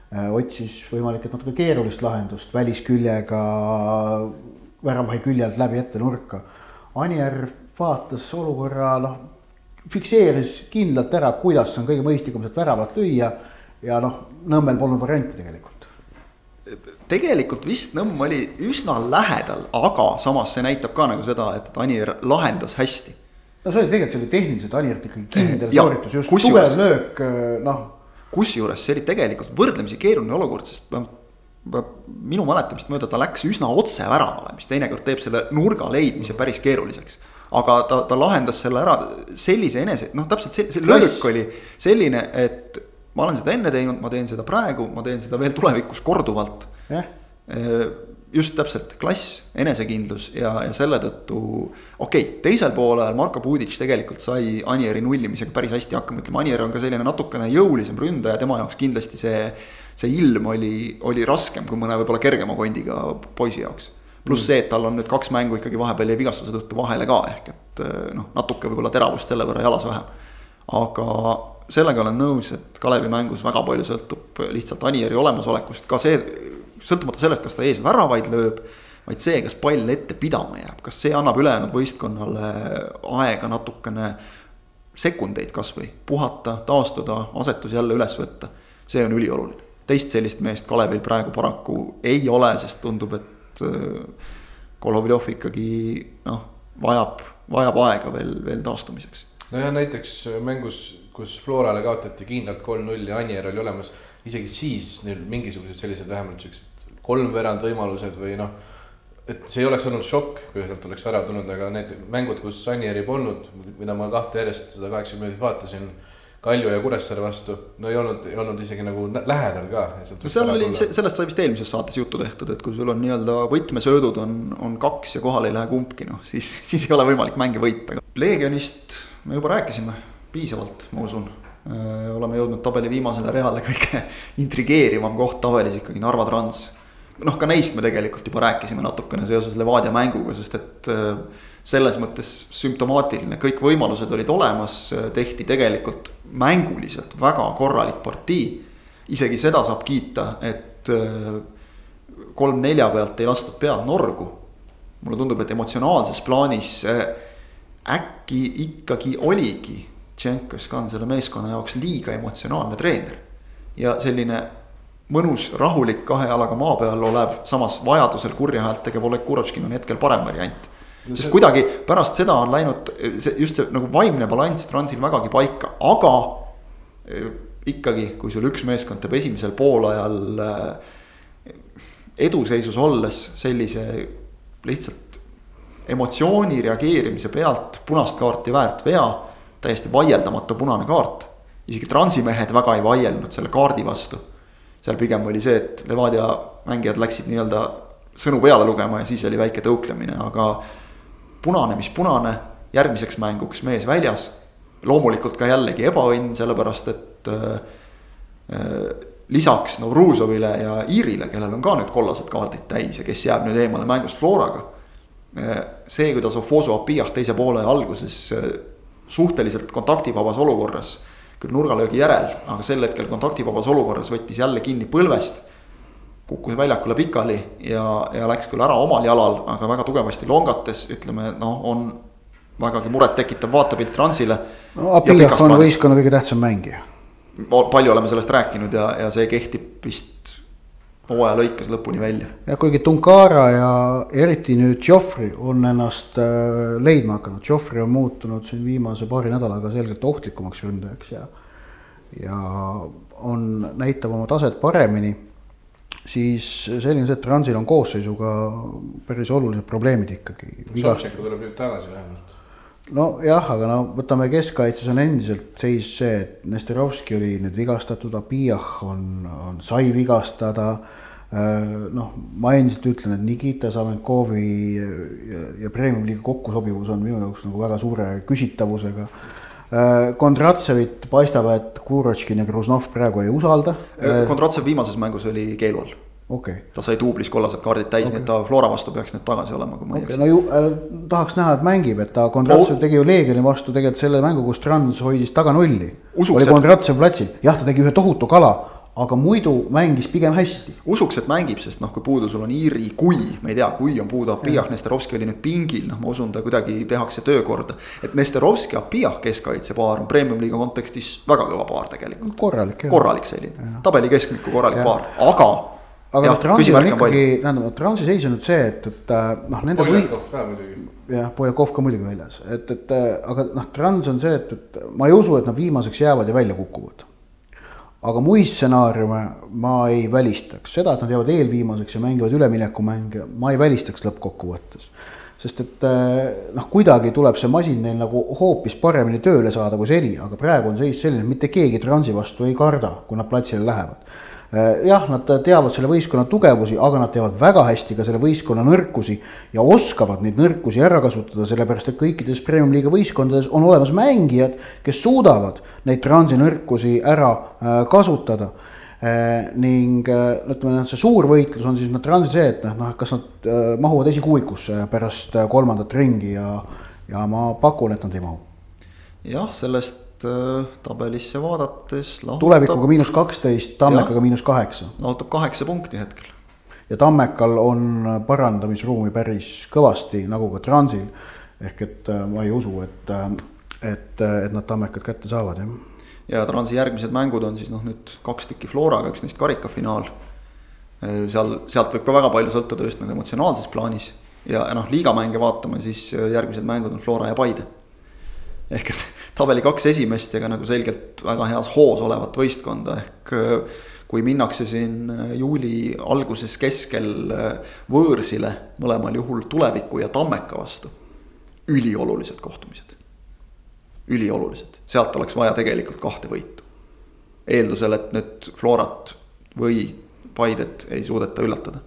B: Äh, otsis võimalik, et natuke keerulist lahendust välisküljega väravahi külje alt läbi ette nurka. Anier vaatas olukorra noh fikseeris kindlalt ära, kuidas on kõige mõistlikum sealt väravat lüüa ja noh, Nõmmel polnud varianti tegelikult.
A: tegelikult vist Nõmm oli üsna lähedal, aga samas see näitab ka nagu seda, et Anier lahendas hästi.
B: no see oli tegelikult, see oli tehniliselt Aniert ikkagi kindel sooritus, just tugev löök, noh.
A: Kusjuures see oli tegelikult võrdlemisi keeruline olukord, sest minu mäletamist mööda ta läks üsna otse väravale, mis teinekord teeb selle nurga leidmise päris keeruliseks. Aga ta, ta lahendas selle ära sellise enese, noh, täpselt see, see löök oli selline, et ma olen seda enne teinud, ma teen seda praegu, ma teen seda veel tulevikus korduvalt.
B: Yeah..
A: Just täpselt klass, enesekindlus ja, ja selle tõttu okei okay,, teisel poolel Marko Pudic tegelikult sai Anieri nullimisega päris hästi hakkama, ütleme, Anier on ka selline natukene jõulisem ründaja, tema jaoks kindlasti see, see ilm oli, oli raskem kui mõne võib-olla kergema kondiga poisi jaoks pluss mm. see, et tal on nüüd kaks mängu ikkagi vahepeal jäi vigastuse tõttu vahele ka, ehk et eh, noh, natuke võib-olla teravust selle võrra jalas vähem. aga sellega olen nõus, et Kalevi mängus väga palju sõltub lihtsalt Anieri olemasolekust, ka see, sõltumata sellest, kas ta ees väravaid lööb, vaid see, kas pall ette pidama jääb, kas see annab ülejäänud võistkonnale aega natukene sekundeid kasvõi puhata, taastuda, asetus jälle üles võtta. see on ülioluline, teist sellist meest Kalevil praegu paraku ei ole, sest tundub, et et Golovjov ikkagi noh, vajab, vajab aega veel, veel taastumiseks.
C: nojah, näiteks mängus, kus Florale kaotati kindlalt kolm-null ja Anier oli olemas, isegi siis neil mingisugused sellised vähemalt siuksed kolmveerand võimalused või noh, et see ei oleks olnud šokk, kui sealt oleks värav tulnud, aga need mängud, kus Anieri polnud, mida ma kahte järjest seda kaheksakümmend minutit vaatasin Kalju ja Kuressaare vastu, no ei olnud, ei olnud isegi nagu lähedal ka.
A: no seal oli, sellest sai vist eelmises saates juttu tehtud, et kui sul on nii-öelda võtmesöödud on, on kaks ja kohale ei lähe kumbki, noh siis, siis ei ole võimalik mänge võita. Leegionist me juba rääkisime piisavalt, ma usun. Äh, oleme jõudnud tabeli viimasele reale, kõige intrigeerivam koht tabelis ikkagi Narva Trans. Noh, ka neist me tegelikult juba rääkisime natukene seoses Levadia mänguga, sest et äh, selles mõttes sümptomaatiline, kõik võimalused olid olemas, tehti tegelikult mänguliselt väga korralik partii. isegi seda saab kiita, et äh, kolm-nelja pealt ei lastud pead norgu. mulle tundub, et emotsionaalses plaanis äh, äkki ikkagi oligi Tšenkovs ka on selle meeskonna jaoks liiga emotsionaalne treener. ja selline mõnus, rahulik kahe jalaga maa peal olev, samas vajadusel kurja häält tegev Oleg Kurovškin on hetkel parem variant sest kuidagi pärast seda on läinud see just see nagu vaimne balanss Transil vägagi paika, aga eh, ikkagi, kui sul üks meeskond teeb esimesel poolajal eh, eduseisus olles sellise lihtsalt emotsiooni reageerimise pealt punast kaarti väärt vea, täiesti vaieldamatu punane kaart. isegi Transi mehed väga ei vaielnud selle kaardi vastu. Seal pigem oli see, et Levadia mängijad läksid nii-öelda sõnu peale lugema ja siis oli väike tõuklemine, aga punane, mis punane, järgmiseks mänguks mees väljas. loomulikult ka jällegi ebaõnn, sellepärast et äh, äh lisaks Novružovile ja Iirile, kellel on ka nüüd kollased kaardid täis ja kes jääb nüüd eemale mängust Floraga. Äh, see, kuidas Ofoso Apiyah teise poole alguses äh, suhteliselt kontaktivabas olukorras, küll nurgalöögi järel, aga sel hetkel kontaktivabas olukorras võttis jälle kinni põlvest kukkus väljakule pikali ja, ja läks küll ära omal jalal, aga väga tugevasti longates, ütleme noh, on vägagi murettekitav vaatepilt Transile.
B: no Abiyah on võistkonna kõige tähtsam mängija.
A: palju oleme sellest rääkinud ja, ja see kehtib vist hooaja lõikes lõpuni välja.
B: ja kuigi Tunkara ja eriti nüüd Joffrey on ennast äh, leidma hakanud, Joffrey on muutunud siin viimase paari nädalaga selgelt ohtlikumaks ründajaks ja. ja on, näitab oma taset paremini siis selline see, et Transil on koosseisuga päris olulised probleemid ikkagi.
C: Šopšenko tuleb nüüd tagasi vähemalt.
B: Nojah, aga no võtame keskkaitses on endiselt seis see, et Nesterovski oli nüüd vigastatud, Abijah on, on, sai vigastada. Äh, noh, ma endiselt ütlen, et Nikita Savenkovi ja, ja Premium-liiga kokkusobivus on minu jaoks nagu väga suure küsitavusega Äh, Kondratsevit paistab, et Kurotškin ja Gruznov praegu ei usalda.
A: Kondratsev viimases mängus oli keelu all
B: okay..
A: ta sai duublis kollased kaardid täis okay., nii et ta Flora vastu peaks nüüd tagasi olema, kui ma
B: ei okay, eksi. no ju äh, tahaks näha, et mängib, et ta Kondratsev no. tegi ju Leegioni vastu tegelikult selle mängu, kus Trans hoidis taga nulli. oli Kondratsev platsil, jah, ta tegi ühe tohutu kala aga muidu mängis pigem hästi.
A: usuks, et mängib, sest noh, kui puudu sul on Iiri, kui, ma ei tea, kui on puudu Abijah, Nesterovski oli nüüd pingil, noh, ma usun, ta kuidagi tehakse töökorda. et Nesterovski, Abijah keskkaitsepaar on premium-liiga kontekstis väga kõva paar tegelikult.
B: korralik.
A: korralik selline, tabeli keskmiku korralik ja. paar, aga.
B: Aga noh, Transil on ikkagi, tähendab, Transi seis on nüüd see, et, et äh, noh, nende.
C: Poljakov ka muidugi.
B: jah, Poljakov ka muidugi väljas, et, et äh, aga noh, Trans on see, et, et ma ei usu, et nad viimaseks jäävad ja välja kukuvad. Aga muid stsenaariume ma ei välistaks, seda, et nad jäävad eelviimaseks ja mängivad üleminekumänge, ma ei välistaks lõppkokkuvõttes. sest et eh, noh, kuidagi tuleb see masin neil nagu hoopis paremini tööle saada kui seni, aga praegu on seis selline, et mitte keegi Transi vastu ei karda, kui nad platsile lähevad. Äh, jah, nad teavad selle võistkonna tugevusi, aga nad teavad väga hästi ka selle võistkonna nõrkusi ja oskavad neid nõrkusi ära kasutada, sellepärast et kõikides premium-liiga võistkondades on olemas mängijad, kes suudavad neid transi nõrkusi ära äh, kasutada äh, ning ütleme, see suur võitlus on siis noh, transi see, et noh, kas nad mahuvad esikuuikusse pärast kolmandat ringi ja, ja ma pakun, et nad ei mahu.
A: jah, sellest Äh, tabelisse vaadates.
B: tulevikuga miinus kaksteist, Tammekaga miinus kaheksa.
A: lahutab kaheksa punkti hetkel.
B: ja Tammekal on parandamisruumi päris kõvasti, nagu ka Transil. ehk et äh, ma ei usu, et, äh, et, et nad Tammekad kätte saavad, jah.
A: ja Transi järgmised mängud on siis noh, nüüd kaks tükki Floraga, üks neist karikafinaal. seal, sealt võib ka väga palju sõltuda just nagu emotsionaalses plaanis ja noh, liigamänge vaatame, siis järgmised mängud on Flora ja Paide. ehk et tabeli kaks esimest ja ka nagu selgelt väga heas hoos olevat võistkonda, ehk äh, kui minnakse siin äh, juuli alguses keskel äh, võõrsile, mõlemal juhul tuleviku ja Tammeka vastu. üliolulised kohtumised, üliolulised, sealt oleks vaja tegelikult kahte võitu. eeldusel, et nüüd Florat või Paidet ei suudeta üllatada.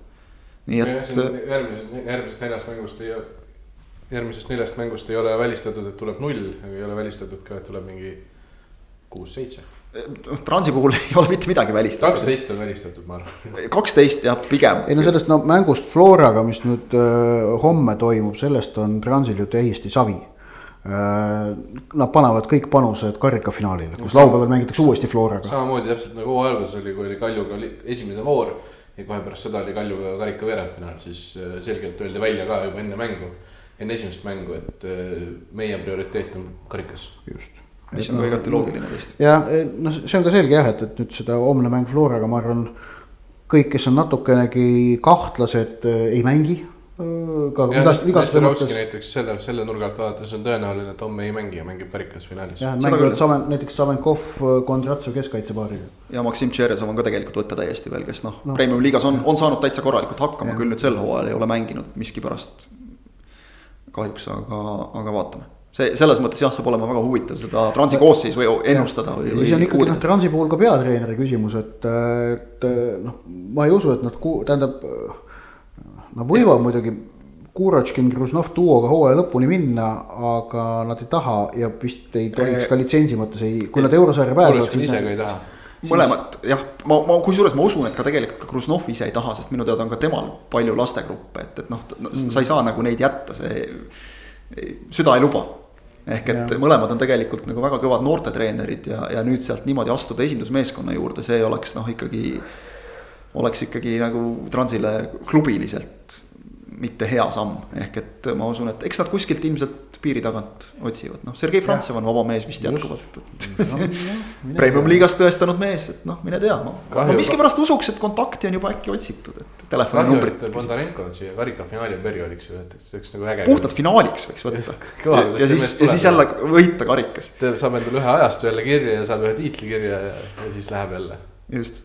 A: nii et.
C: järgmisest, järgmisest neljast mängust ei järgmisest neljast mängust ei ole välistatud, et tuleb null, aga ei ole välistatud ka, et tuleb mingi kuus-seitse.
A: Transi puhul ei ole mitte midagi välistatud.
C: kaksteist on välistatud, ma arvan.
A: kaksteist jah, pigem.
B: ei no sellest no mängust Floraga, mis nüüd äh, homme toimub, sellest on Transil ju täiesti savi äh,. Nad panevad kõik panused karikafinaalile, kus laupäeval mängitakse uuesti Floraga.
C: samamoodi täpselt nagu hooaja alguses oli, kui oli Kaljuga oli esimene voor ja kohe pärast seda oli Kaljuga karika veerandfinaal, siis äh, selgelt öeldi välja ka juba enne mängu enne esimest mängu, et äh, meie prioriteet on karikas.
B: just.
A: mis on ka igati loogiline tõesti.
B: ja noh, see on ka selge jah, et, et nüüd seda homne mäng Floraga, ma arvan, kõik, kes on natukenegi kahtlased, äh, ei mängi
C: äh, ka vigast, vigastuse mõttes. näiteks selle, selle nurga alt vaadates on tõenäoline, et homme ei mängi ja mängib karikas finaalis.
B: jah, mängivad Saven, näiteks Savenkov, Kondratsev keskkaitsepaariga.
A: ja Maksim Tšerezov on ka tegelikult võtta täiesti veel, kes noh no., premium liigas on, on saanud täitsa korralikult hakkama, küll nüüd sel hooajal ei ole mänginud miskipärast kahjuks, aga, aga vaatame see selles mõttes jah, saab olema väga huvitav seda Transi koosseisu ennustada või.
B: siis on ikkagi noh, Transi puhul ka peatreeneri küsimus, et, et noh, ma ei usu, et nad, tähendab. Nad võivad ja. muidugi Kurotškin, Gruznov duoga hooaja lõpuni minna, aga nad ei taha ja vist ei tohiks ka litsentsi mõttes ei, kui nad eurosarja pääsevad.
C: ise ka ei taha
A: mõlemat jah, ma, ma kusjuures ma usun, et ka tegelikult ka Kruznov ise ei taha, sest minu teada on ka temal palju lastegruppe, et, et noh mm., sa ei saa nagu neid jätta, see. süda ei luba. ehk et ja. mõlemad on tegelikult nagu väga kõvad noortetreenerid ja, ja nüüd sealt niimoodi astuda esindusmeeskonna juurde, see oleks noh, ikkagi. oleks ikkagi nagu Transile klubiliselt mitte hea samm, ehk et ma usun, et eks nad kuskilt ilmselt piiri tagant otsivad, noh, Sergei Frantsev on vaba mees vist jätkuvalt. Premium liigas tõestanud mees, et noh, mine tea, ma, ma miskipärast usuks, et kontakti on juba äkki otsitud, et telefoninumbrit.
C: Bondarenko siia karikafinaali perioodiks ju võetakse, see oleks nagu äge.
A: puhtalt finaaliks võiks võtta ja, ja siis, ja siis jälle võita karikas.
C: saab endale ühe ajastu jälle kirja ja saab ühe tiitli kirja ja, ja siis läheb jälle.
A: just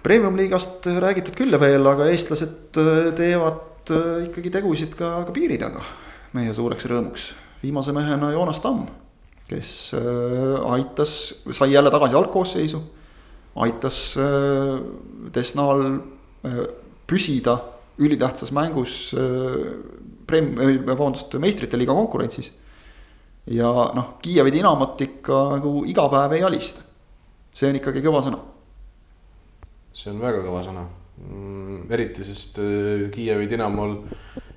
A: Premium-liigast räägitud küll ja veel, aga eestlased äh, teevad äh, ikkagi tegusid ka, ka piiri taga. meie suureks rõõmuks, viimase mehena Joonas Tamm, kes äh, aitas, sai jälle tagasi algkoosseisu. aitas Desnal püsida ülitähtsas mängus prem-, vabandust, meistrite liiga konkurentsis. ja noh, Kiievi Dinamot ikka nagu iga päev ei alista. see on ikkagi kõva sõna
C: see on väga kõva sõna mm,. eriti, sest äh, Kiievi Dinamol,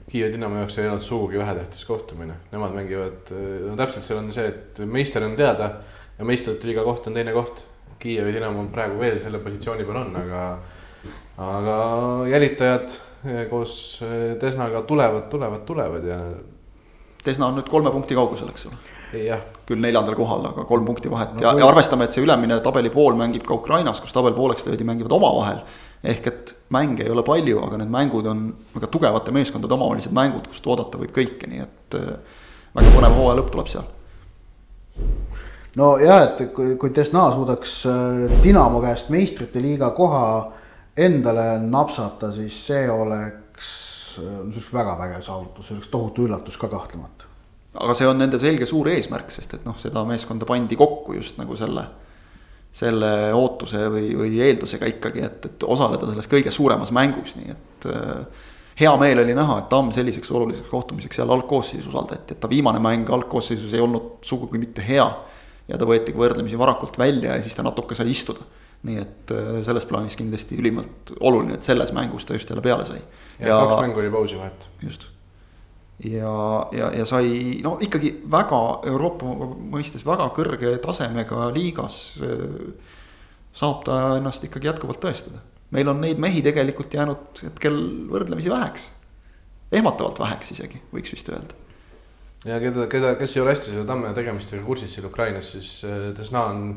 C: Kiievi Dinamo jaoks ei olnud sugugi vähetähtis kohtumine, nemad mängivad, äh, no täpselt seal on see, et meister on teada ja meistrite liiga koht on teine koht. Kiievi Dinamo on praegu veel selle positsiooni peal on, aga, aga jälitajad äh, koos Desnaga tulevad, tulevad, tulevad ja.
A: Desna on nüüd kolme punkti kaugusel, eks ole
C: küll
A: neljandal kohal, aga kolm punkti vahet no, ja, ja arvestame, et see ülemine tabelipool mängib ka Ukrainas, kus tabelipooleks löödi, mängivad omavahel. ehk et mänge ei ole palju, aga need mängud on väga tugevate meeskondade omavahelised mängud, kust oodata võib kõike, nii et äh, väga põnev hooaja lõpp tuleb seal.
B: nojah, et kui, kui Desna suudaks äh, Dinamo käest meistrite liiga koha endale napsata, siis see oleks, äh, see oleks väga vägev saavutus, see oleks tohutu üllatus ka kahtlemata
A: aga see on nende selge suur eesmärk, sest et noh, seda meeskonda pandi kokku just nagu selle, selle ootuse või, või eeldusega ikkagi, et, et osaleda selles kõige suuremas mängus, nii et äh, hea meel oli näha, et Tamm selliseks oluliseks kohtumiseks jälle algkoosseisus usaldati, et ta viimane mäng algkoosseisus ei olnud sugugi mitte hea. ja ta võeti ka võrdlemisi varakult välja ja siis ta natuke sai istuda. nii et äh, selles plaanis kindlasti ülimalt oluline, et selles mängus ta just jälle peale sai.
C: ja kaks mängu oli pausi vahet.
A: just ja, ja, ja sai no ikkagi väga Euroopa mõistes väga kõrge tasemega liigas. saab ta ennast ikkagi jätkuvalt tõestada, meil on neid mehi tegelikult jäänud hetkel võrdlemisi väheks. ehmatavalt väheks isegi, võiks vist öelda.
C: ja keda, keda, kes ei ole hästi selle Tamme tegemistega kursis seal Ukrainas, siis Desna on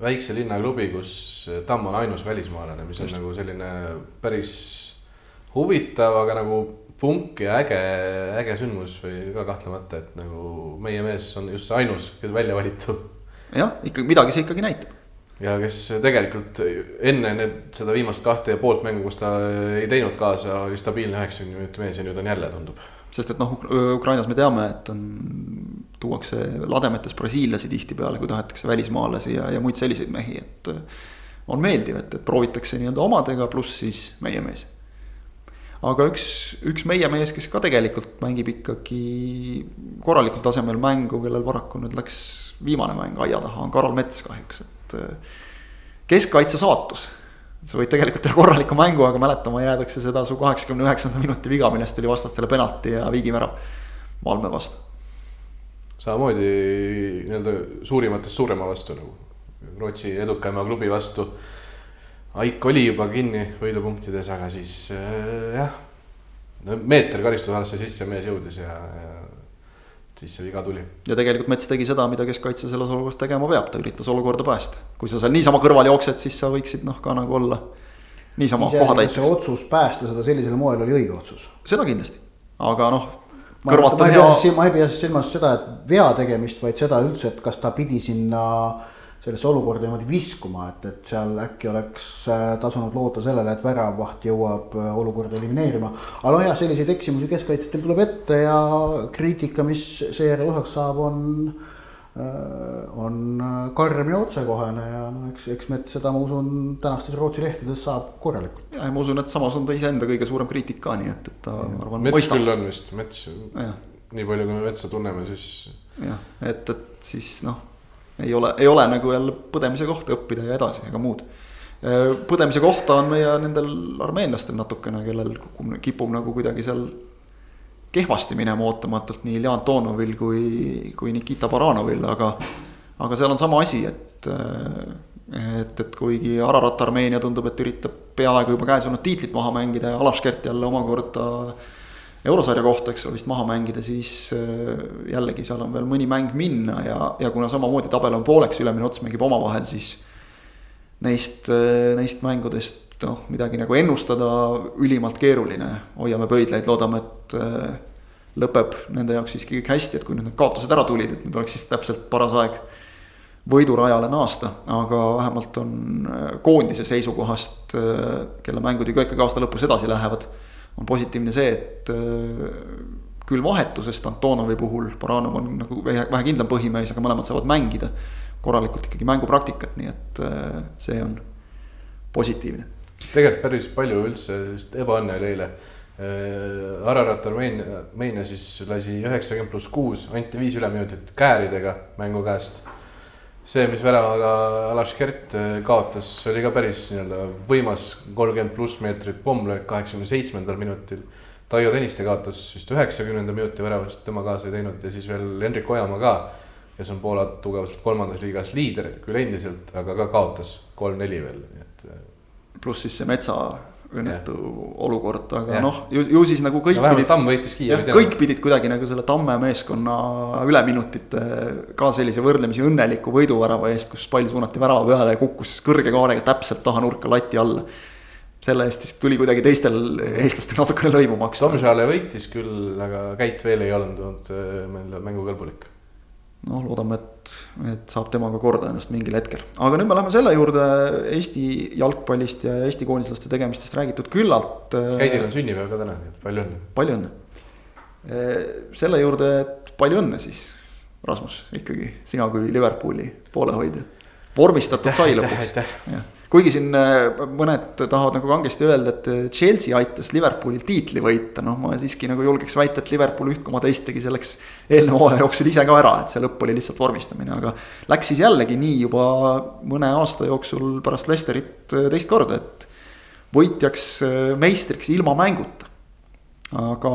C: väikse linna klubi, kus Tamm on ainus välismaalane, mis on Just. nagu selline päris huvitav, aga nagu punk ja äge, äge sündmus või ka kahtlemata, et nagu meie mees on just see ainus, kes välja valitu.
A: jah, ikka midagi see ikkagi näitab.
C: ja kes tegelikult enne need, seda viimast kahte ja poolt mängu, kus ta ei teinud kaasa, oli stabiilne üheksakümne minuti mees ja nüüd on jälle, tundub.
A: sest et noh, Ukrainas me teame, et on, tuuakse lademetes brasiillasi tihtipeale, kui tahetakse välismaalasi ja, ja muid selliseid mehi, et on meeldiv, et, et proovitakse nii-öelda omadega, pluss siis meie mees aga üks, üks meie mees, kes ka tegelikult mängib ikkagi korralikul tasemel mängu, kellel paraku nüüd läks viimane mäng aia taha, on Karol Mets kahjuks, et. Eh, keskkaitse saatus, sa võid tegelikult teha korraliku mängu, aga mäletama jäädakse seda su kaheksakümne üheksanda minuti viga, millest tuli vastastele penalti ja viigivärav Malmö vastu.
C: samamoodi nii-öelda suurimatest suurema vastu nagu Rootsi edukama klubi vastu Aik oli juba kinni võidupunktides, aga siis äh, jah, no meeter karistusalasse sisse mees jõudis ja, ja siis see viga tuli.
A: ja tegelikult Mets tegi seda, mida keskkaitse selles olukorras tegema peab, ta üritas olukorda päästa. kui sa seal niisama kõrval jooksed, siis sa võiksid noh, ka nagu olla niisama kohatäitjaks.
B: see otsus päästa seda sellisel moel oli õige otsus.
A: seda kindlasti, aga noh.
B: ma, ei pea siis, ma ei pea siis silmas seda, et vea tegemist, vaid seda üldse, et kas ta pidi sinna äh, sellesse olukorda niimoodi viskuma, et, et seal äkki oleks äh, tasunud loota sellele, et väravaht jõuab äh, olukorda elimineerima. aga noh, jah, selliseid eksimusi keskkaitsjatel tuleb ette ja kriitika, mis seejärel osaks saab, on, äh, on karm ja otsekohene ja noh, eks, eks Mets seda, ma usun, tänastes Rootsi lehtedes saab korralikult.
A: ja, ja ma usun, et samas on ta iseenda kõige suurem kriitik ka, nii et, et ta, ma
C: arvan. Mets küll on vist, Mets, nii palju, kui me Metsa tunneme, siis.
A: jah, et, et siis noh ei ole, ei ole nagu jälle põdemise kohta õppida ja edasi ega muud. põdemise kohta on meie nendel armeenlastel natukene, kellel kipub nagu kuidagi seal kehvasti minema ootamatult nii Ilja Antonovil kui, kui Nikita Baranovil, aga. aga seal on sama asi, et et. et, et kuigi Ararat Armeenia tundub, et üritab peaaegu juba käes olnud tiitlit maha mängida ja Alaskert jälle omakorda eurosarja kohta, eks ole, vist maha mängida, siis jällegi seal on veel mõni mäng minna ja, ja kuna samamoodi tabel on pooleks, ülemine ots mängib omavahel, siis. Neist, neist mängudest noh, midagi nagu ennustada ülimalt keeruline, hoiame pöidlaid, loodame, et lõpeb nende jaoks siiski kõik hästi, et kui nüüd need kaotused ära tulid, et nüüd oleks siis täpselt paras aeg võidurajale naasta, aga vähemalt on äh, koondise seisukohast, äh, kelle mängud ju ka ikkagi aasta lõpus edasi lähevad. On positiivne see, et äh, küll vahetusest Antonovi puhul, Baranov on nagu vähe kindlam põhimees, aga mõlemad saavad mängida. korralikult ikkagi mängupraktikat, nii et see on positiivne.
C: tegelikult päris palju üldse sellist ebaõnne oli eile Äh, Ararat Armeenia, Armeenia siis lasi üheksakümmend pluss kuus, anti viis üleminutit kääridega mängu käest. See, mis väravaga Alaskert äh, kaotas, oli ka päris nii-öelda võimas kolmkümmend pluss meetrit pommlöök kaheksakümne seitsmendal minutil. Taio Tõniste kaotas vist üheksakümnenda minuti väravast, tema kaasa ei teinud ja siis veel Hendrik Ojamaa ka, kes on Poola tugevuselt kolmandas liigas liider küll endiselt, aga ka kaotas kolm-neli veel, nii et. Äh,
A: pluss siis see Metsa õnnetu yeah. olukord, aga noh, ju, ju siis nagu kõik
C: no,. Tamm võitis Kiievi.
A: kõik pidid kuidagi nagu selle Tamme meeskonna üleminutite ka sellise võrdlemisi õnneliku võiduvärava eest, kus pall suunati värava peale ja kukkus kõrge kaarega täpselt taha nurka lati alla. selle eest siis tuli kuidagi teistel eestlastel natukene lõivu maksta.
C: Tomšale võitis küll, aga Käit veel ei olnud meil mängukõlbulik
A: noh, loodame, et, et saab temaga korda ennast mingil hetkel. aga nüüd me läheme selle juurde Eesti jalgpallist ja Eesti koondislaste tegemistest räägitud küllalt.
C: Käidil on sünnipäev ka täna, nii et palju õnne.
A: palju õnne. selle juurde, et palju õnne siis, Rasmus, ikkagi sina kui Liverpooli poolehoidja. vormistatud sai lõpuks kuigi siin äh, mõned tahavad nagu kangesti öelda, et äh, Chelsea aitas Liverpoolil tiitli võita, noh, ma siiski nagu julgeks väita, et Liverpool üht koma teist tegi selleks eelneva hooaja jooksul ise ka ära, et see lõpp oli lihtsalt vormistamine, aga. Läks siis jällegi nii juba mõne aasta jooksul pärast Lesterit äh, teist korda, et võitjaks, meistriks ilma mänguta. aga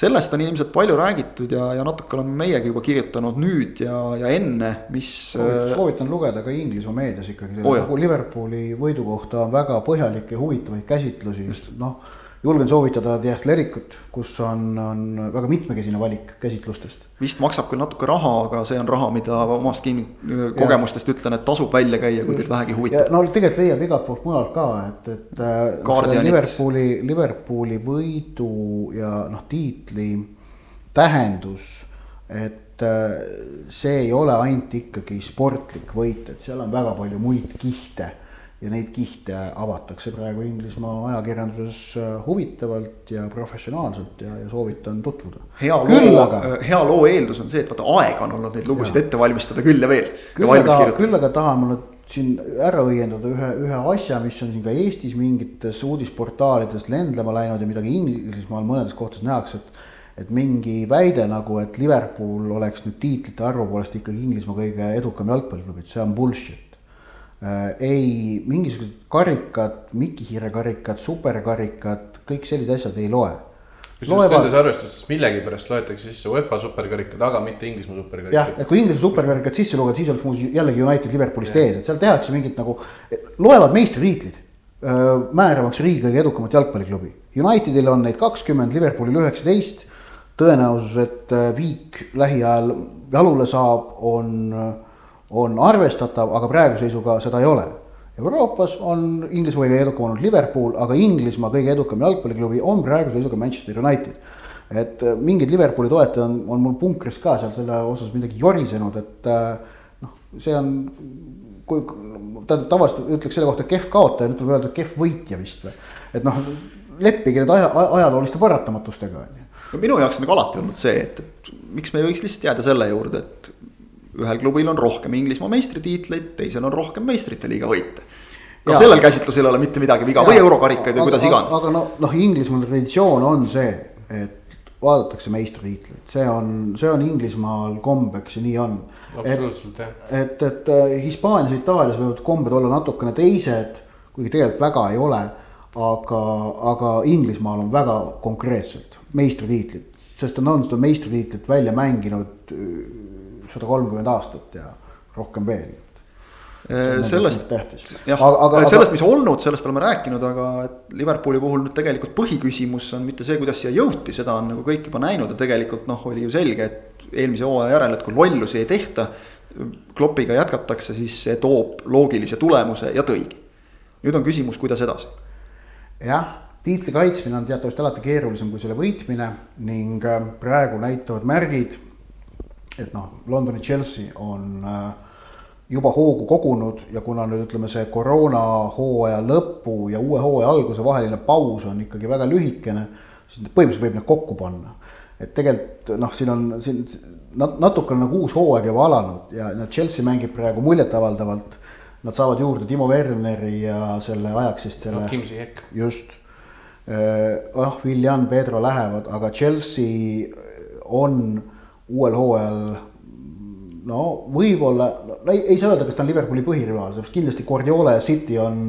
A: sellest on ilmselt palju räägitud ja, ja natuke oleme meiegi juba kirjutanud nüüd ja, ja enne, mis.
B: Äh, soovitan lugeda ka Inglismaa meedias ikkagi oh, nagu Liverpooli võidu kohta on väga põhjalikke ja huvitavaid käsitlusi, noh julgen soovitada The Athleticut, kus on, on väga mitmekesine valik käsitlustest.
A: vist maksab küll natuke raha, aga see on raha, mida omast kinni kogemustest ja. ütlen, et tasub välja käia, kui teid vähegi huvitab.
B: no tegelikult leiab igalt poolt mujalt ka, et, et äh, Liverpooli, Liverpooli võidu ja noh, tiitli tähendus, et äh, see ei ole ainult ikkagi sportlik võit, et seal on väga palju muid kihte ja neid kihte avatakse praegu Inglismaa ajakirjanduses äh, huvitavalt ja professionaalselt ja, ja soovitan tutvuda.
A: hea küll loo aga..., äh, hea loo eeldus on see, et vaata aega on olnud neid lugusid ja. ette valmistada küll ja veel.
B: küll aga, küll aga tahan ma nüüd siin ära õiendada ühe, ühe asja, mis on siin ka Eestis mingites uudisportaalides lendlema läinud ja mida ka Inglismaal mõnedes kohtades nähakse, et et mingi väide nagu, et Liverpool oleks nüüd tiitlite arvu poolest ikkagi Inglismaa kõige edukam jalgpalliklubi, et see on bullshit ei, mingisugused karikad, Mikihiire karikad, superkarikad, kõik sellised asjad ei loe.
C: kusjuures nendes arvestustes millegipärast loetakse sisse UEFA superkarikad, aga mitte Inglismaa superkarikad.
B: jah, et kui Inglismaa superkarikad sisse lugeda, siis oleks muuseas jällegi United Liverpoolist ees, et seal tehakse mingit nagu, loevad meistritiitlid. määramaks riigi kõige edukamat jalgpalliklubi. Unitedil on neid kakskümmend, Liverpoolil üheksateist. tõenäosus, et Viik lähiajal jalule saab, on on arvestatav, aga praeguse seisuga seda ei ole. Euroopas on Inglismaa kõige edukam olnud Liverpool, aga Inglismaa kõige edukam jalgpalliklubi on praeguse seisuga Manchester United. et äh, mingid Liverpooli toetajad on, on mul punkris ka seal selle osas midagi jorisenud, et äh, noh, see on kui tähendab tavaliselt ütleks selle kohta kehv kaotaja, nüüd tuleb öelda kehv võitja vist või. et noh, leppige nüüd aja, ajalooliste paratamatustega on ju.
A: no minu jaoks on nagu alati olnud see, et, et miks me ei võiks lihtsalt jääda selle juurde, et ühel klubil on rohkem Inglismaa meistritiitleid, teisel on rohkem meistrite liiga võite. ka ja. sellel käsitlusel ei ole mitte midagi viga ja. või eurokarikaid või kuidas iganes.
B: aga no, noh, Inglismaal traditsioon on see, et vaadatakse meistritiitleid, see on, see on Inglismaal kombeks ja nii on.
C: absoluutselt jah.
B: et, et, et Hispaanias, Itaalias võivad kombed olla natukene teised, kuigi tegelikult väga ei ole. aga, aga Inglismaal on väga konkreetselt meistritiitlid, sest nad on seda meistritiitlit välja mänginud sada kolmkümmend aastat ja rohkem veel.
A: sellest,
B: tähtis.
A: jah, sellest, mis olnud, sellest oleme rääkinud, aga et Liverpooli puhul nüüd tegelikult põhiküsimus on mitte see, kuidas siia jõuti, seda on nagu kõik juba näinud ja tegelikult noh, oli ju selge, et eelmise hooaja järel, et kui lollusi ei tehta. Kloppiga jätkatakse, siis see toob loogilise tulemuse ja tõigi. nüüd on küsimus, kuidas edasi.
B: jah, tiitli kaitsmine on teatavasti alati keerulisem kui selle võitmine ning äh, praegu näitavad märgid, et noh, Londoni Chelsea on äh, juba hoogu kogunud ja kuna nüüd ütleme, see koroonahooaja lõpu ja uue hooaja alguse vaheline paus on ikkagi väga lühikene, siis põhimõtteliselt võib need kokku panna. et tegelikult noh, siin on siin natuke nagu uus hooaeg juba alanud ja Chelsea mängib praegu muljetavaldavalt. Nad saavad juurde Timo Werneri ja selle ajaks siis selle
C: no,.
B: just, noh, William, Pedro lähevad, aga Chelsea on uuel hooajal no võib-olla, no ei, ei saa öelda, kas ta on Liverpooli põhirivaal, sellepärast kindlasti Guardiola ja City on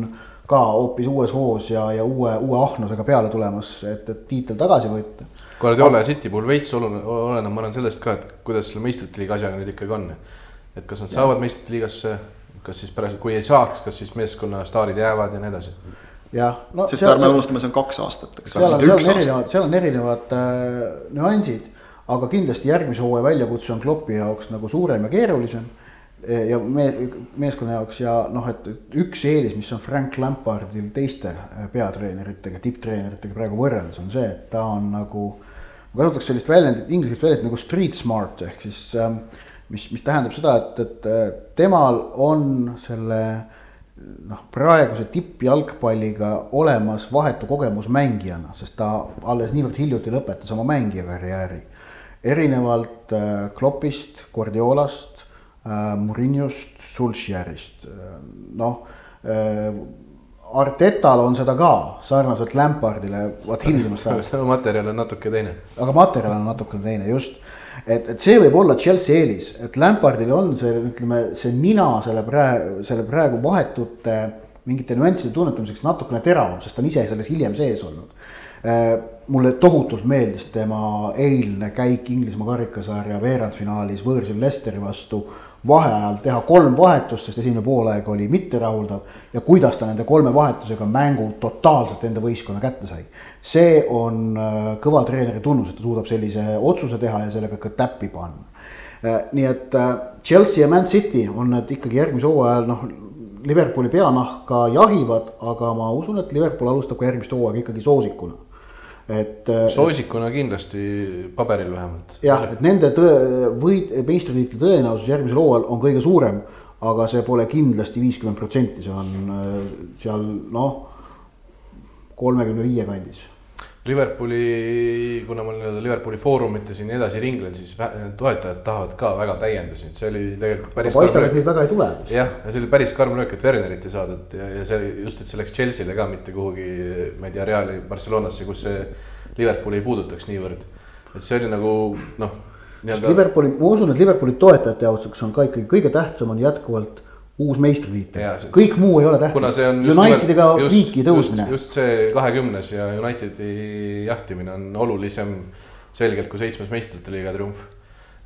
B: ka hoopis uues hoos ja, ja uue, uue ahnusega peale tulemas, et, et tiitel tagasi võtta.
C: Guardiola ja City puhul veits oluline, oleneb, ma arvan sellest ka, et kuidas selle meistrite liiga asjaga nüüd ikkagi on. et kas nad saavad meistrite liigasse, kas siis pärast, kui ei saaks, kas siis meeskonna staarid jäävad ja nii edasi
B: jah,
A: no. sest ärme unustame, see on kaks aastat, eks.
B: seal on, seal on erinevad, seal on erinevad äh, nüansid aga kindlasti järgmise hooaja väljakutse on Kloppi jaoks nagu suurem ja keerulisem. ja me, meeskonna jaoks ja noh, et üks eelis, mis on Frank Lampardil teiste äh, peatreeneritega, tipptreeneritega praegu võrreldes, on see, et ta on nagu. ma kasutaks sellist väljendit, inglise väljendit nagu street smart ehk siis ähm, mis, mis tähendab seda, et, et temal on selle noh, praeguse tippjalgpalliga olemas vahetu kogemus mängijana, sest ta alles niivõrd hiljuti lõpetas oma mängija karjääri erinevalt äh, Kloppist, Guardiolast, äh, Murinhost, Sulšjärist, äh, noh. Artetal on seda ka sarnaselt Lampardile, vaat hilisemast
C: ajast. materjal on natuke teine.
B: aga materjal on natukene teine, just. et, et see võib olla Chelsea eelis, et Lampardil on see, ütleme, see nina selle praegu, selle praegu vahetute mingite nüansside tunnetamiseks natukene teravam, sest ta on ise selles hiljem sees olnud mulle tohutult meeldis tema eilne käik Inglismaa karikasarja veerandfinaalis võõrsil Lesteri vastu. vaheajal teha kolm vahetust, sest esimene poolaeg oli mitterahuldav ja kuidas ta nende kolme vahetusega mängu totaalselt enda võistkonna kätte sai. see on äh, kõva treeneri tunnus, et ta suudab sellise otsuse teha ja sellega ka täppi panna. Äh, nii et Chelsea ja Man City on need ikkagi järgmise hooajal noh Liverpooli peanahka jahivad, aga ma usun, et Liverpool alustab ka järgmist hooaega ikkagi soosikuna
C: et. Äh, soosikuna kindlasti paberil vähemalt.
B: jah, et nende tõe, võit, meistritiitli tõenäosus järgmisel hooajal on kõige suurem, aga see pole kindlasti viiskümmend protsenti, see on äh, seal noh, kolmekümne viie kandis
C: Liverpooli, kuna ma nii-öelda Liverpooli foorumites siin edasi ringlen, siis toetajad tahavad ka väga täiendusi, et see oli tegelikult päris.
B: paistab, et neid väga ei tule.
C: jah, ja see oli päris karm löök, et Wernerit ei saadud ja, ja see just, et see läks Chelsea'le ka mitte kuhugi, ma ei tea, Reali, Barcelonasse, kus see Liverpooli ei puudutaks niivõrd. et see oli nagu noh.
B: Liverpooli, ma usun, et Liverpooli toetajate jaoks on ka ikkagi kõige tähtsam on jätkuvalt uus meistritiitel, kõik muu ei ole tähtis. Unitediga viiki tõusmine.
C: just see kahekümnes ja Unitedi jahtimine on olulisem selgelt kui seitsmes meistrite liiga triumf.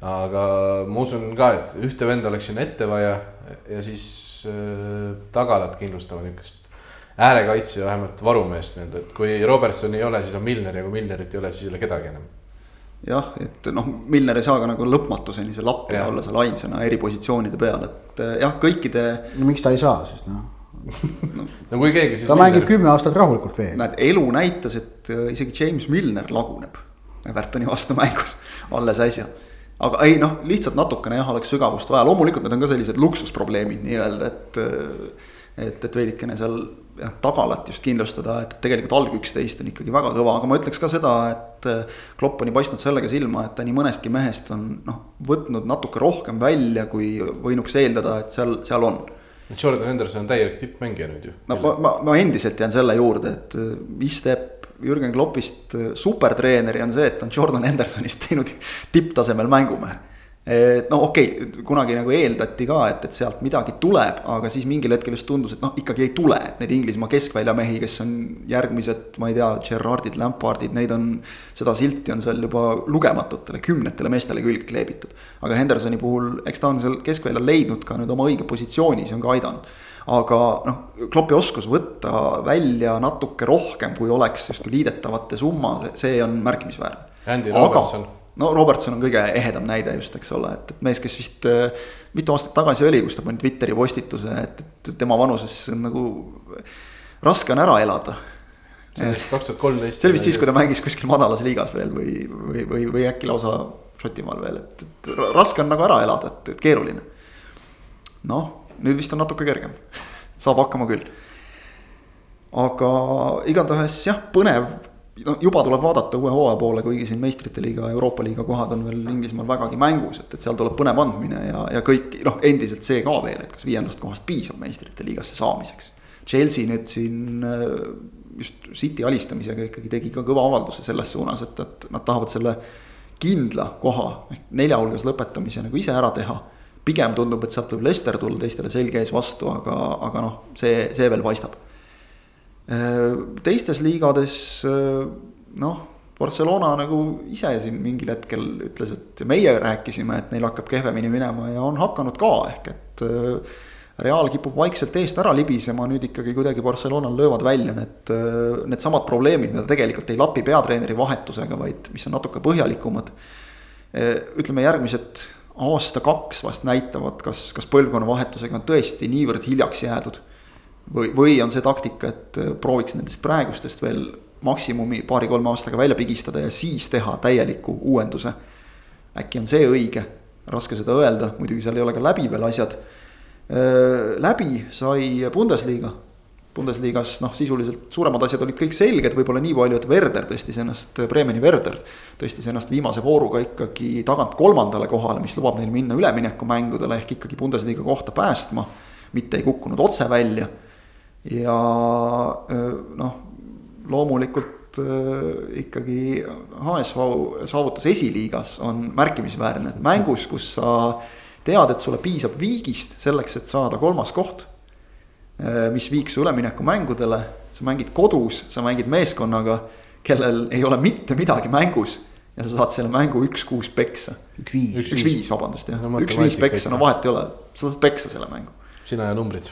C: aga ma usun ka, et ühte venda oleks sinna ette vaja ja siis äh, tagalat kindlustama niisugust äärekaitsja vähemalt varumeest nii-öelda, et kui Robertson ei ole, siis on Milner ja kui Milnerit ei ole, siis ei ole kedagi enam
A: jah, et noh, Milner ei saa ka nagu lõpmatuseni see lapp ja olla seal ainsana eri positsioonide peal, et eh, jah, kõikide.
B: no miks ta ei saa siis noh
C: no, no kui keegi
B: siis. ta Milner... mängib kümme aastat rahulikult veel.
A: näed, elu näitas, et eh, isegi James Milner laguneb Evertoni vastu mängus alles äsja. aga ei noh, lihtsalt natukene jah, oleks sügavust vaja, loomulikult need on ka sellised luksusprobleemid nii-öelda, et. Eh, et, et veidikene seal jah, tagalat just kindlustada, et tegelikult alg üksteist on ikkagi väga kõva, aga ma ütleks ka seda, et. Eh, Klopp on ju paistnud sellega silma, et ta nii mõnestki mehest on noh, võtnud natuke rohkem välja, kui võinuks eeldada, et seal, seal on.
C: Jordan Henderson on täielik tippmängija nüüd ju.
A: no ma, ma, ma endiselt jään selle juurde, et eh, mis teeb Jürgen Kloppist eh, supertreeneri, on see, et on Jordan Hendersonist teinud tipptasemel mängumehe et no okei okay,, kunagi nagu eeldati ka, et, et sealt midagi tuleb, aga siis mingil hetkel just tundus, et noh, ikkagi ei tule, et neid Inglismaa keskväljamehi, kes on järgmised, ma ei tea, Gerardid, Lampardid, neid on. seda silti on seal juba lugematutele, kümnetele meestele külge kleebitud. aga Hendersoni puhul, eks ta on seal keskväljal leidnud ka nüüd oma õige positsiooni, see on ka aidanud aga noh, Kloppi oskus võtta välja natuke rohkem, kui oleks justkui liidetavate summa, see on märkimisväärne.
C: Andy Robertson
A: no Robertson on kõige ehedam näide just, eks ole, et, et mees, kes vist äh, mitu aastat tagasi oli, kus ta pani Twitteri postituse, et, et tema vanuses on nagu raske on ära elada.
C: see oli vist kaks tuhat kolmteist.
A: see oli vist siis, kui ta mängis kuskil madalas liigas veel või, või, või, või äkki lausa Šotimaal veel, et, et raske on nagu ära elada, et, et keeruline. noh, nüüd vist on natuke kergem, saab hakkama küll. aga igatahes jah, põnev no juba tuleb vaadata uue hooaja poole, kuigi siin meistrite liiga, Euroopa liiga kohad on veel Inglismaal vägagi mängus, et, et seal tuleb põnev andmine ja, ja kõik noh, endiselt see ka veel, et kas viiendast kohast piisab meistrite liigasse saamiseks. Chelsea nüüd siin äh, just City alistamisega ikkagi tegi ka kõva avalduse selles suunas, et, et nad tahavad selle kindla koha ehk nelja hulgas lõpetamise nagu ise ära teha. pigem tundub, et sealt võib Leicester tulla teistele selge ees vastu, aga, aga noh, see, see veel paistab teistes liigades äh, noh, Barcelona nagu ise siin mingil hetkel ütles, et meie rääkisime, et neil hakkab kehvemini minema ja on hakanud ka, ehk et. Äh, Real kipub vaikselt eest ära libisema, nüüd ikkagi kuidagi Barcelonal löövad välja need, needsamad probleemid, mida tegelikult ei lapi peatreeneri vahetusega, vaid mis on natuke põhjalikumad. ütleme järgmised aasta-kaks vast näitavad, kas, kas põlvkonnavahetusega on tõesti niivõrd hiljaks jäädud või, või on see taktika, et äh, prooviks nendest praegustest veel maksimumi paari-kolme aastaga välja pigistada ja siis teha täieliku uuenduse. äkki on see õige, raske seda öelda, muidugi seal ei ole ka läbi veel asjad. Äh, läbi sai Bundesliga, Bundesligas noh, sisuliselt suuremad asjad olid kõik selged, võib-olla nii palju, et Werder tõstis ennast, Bremeni Werder tõstis ennast viimase vooruga ikkagi tagant kolmandale kohale, mis lubab neil minna üleminekumängudele ehk ikkagi Bundesliga kohta päästma. mitte ei kukkunud otse välja ja noh, loomulikult ikkagi HSV saavutus esiliigas on märkimisväärne, et mängus, kus sa tead, et sulle piisab viigist selleks, et saada kolmas koht. mis viiks su üleminekumängudele, sa mängid kodus, sa mängid meeskonnaga, kellel ei ole mitte midagi mängus ja sa saad selle mängu üks-kuus peksa.
B: üks-viis.
A: üks-viis, vabandust jah no,, üks-viis peksa, no vahet ei ole, sa saad peksa selle mängu.
C: sina ja numbrid.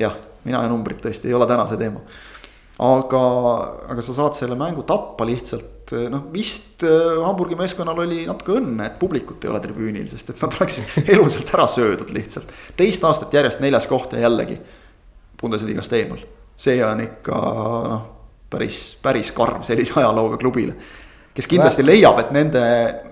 A: jah mina ja numbrid tõesti ei ole täna see teema. aga, aga sa saad selle mängu tappa lihtsalt, noh vist äh, Hamburgi meeskonnal oli natuke õnne, et publikut ei ole tribüünil, sest et nad oleksid elusalt ära söödud lihtsalt. teist aastat järjest neljas koht ja jällegi Bundesliga-st eemal. see on ikka noh, päris, päris karm sellise ajalooga klubile kes kindlasti leiab, et nende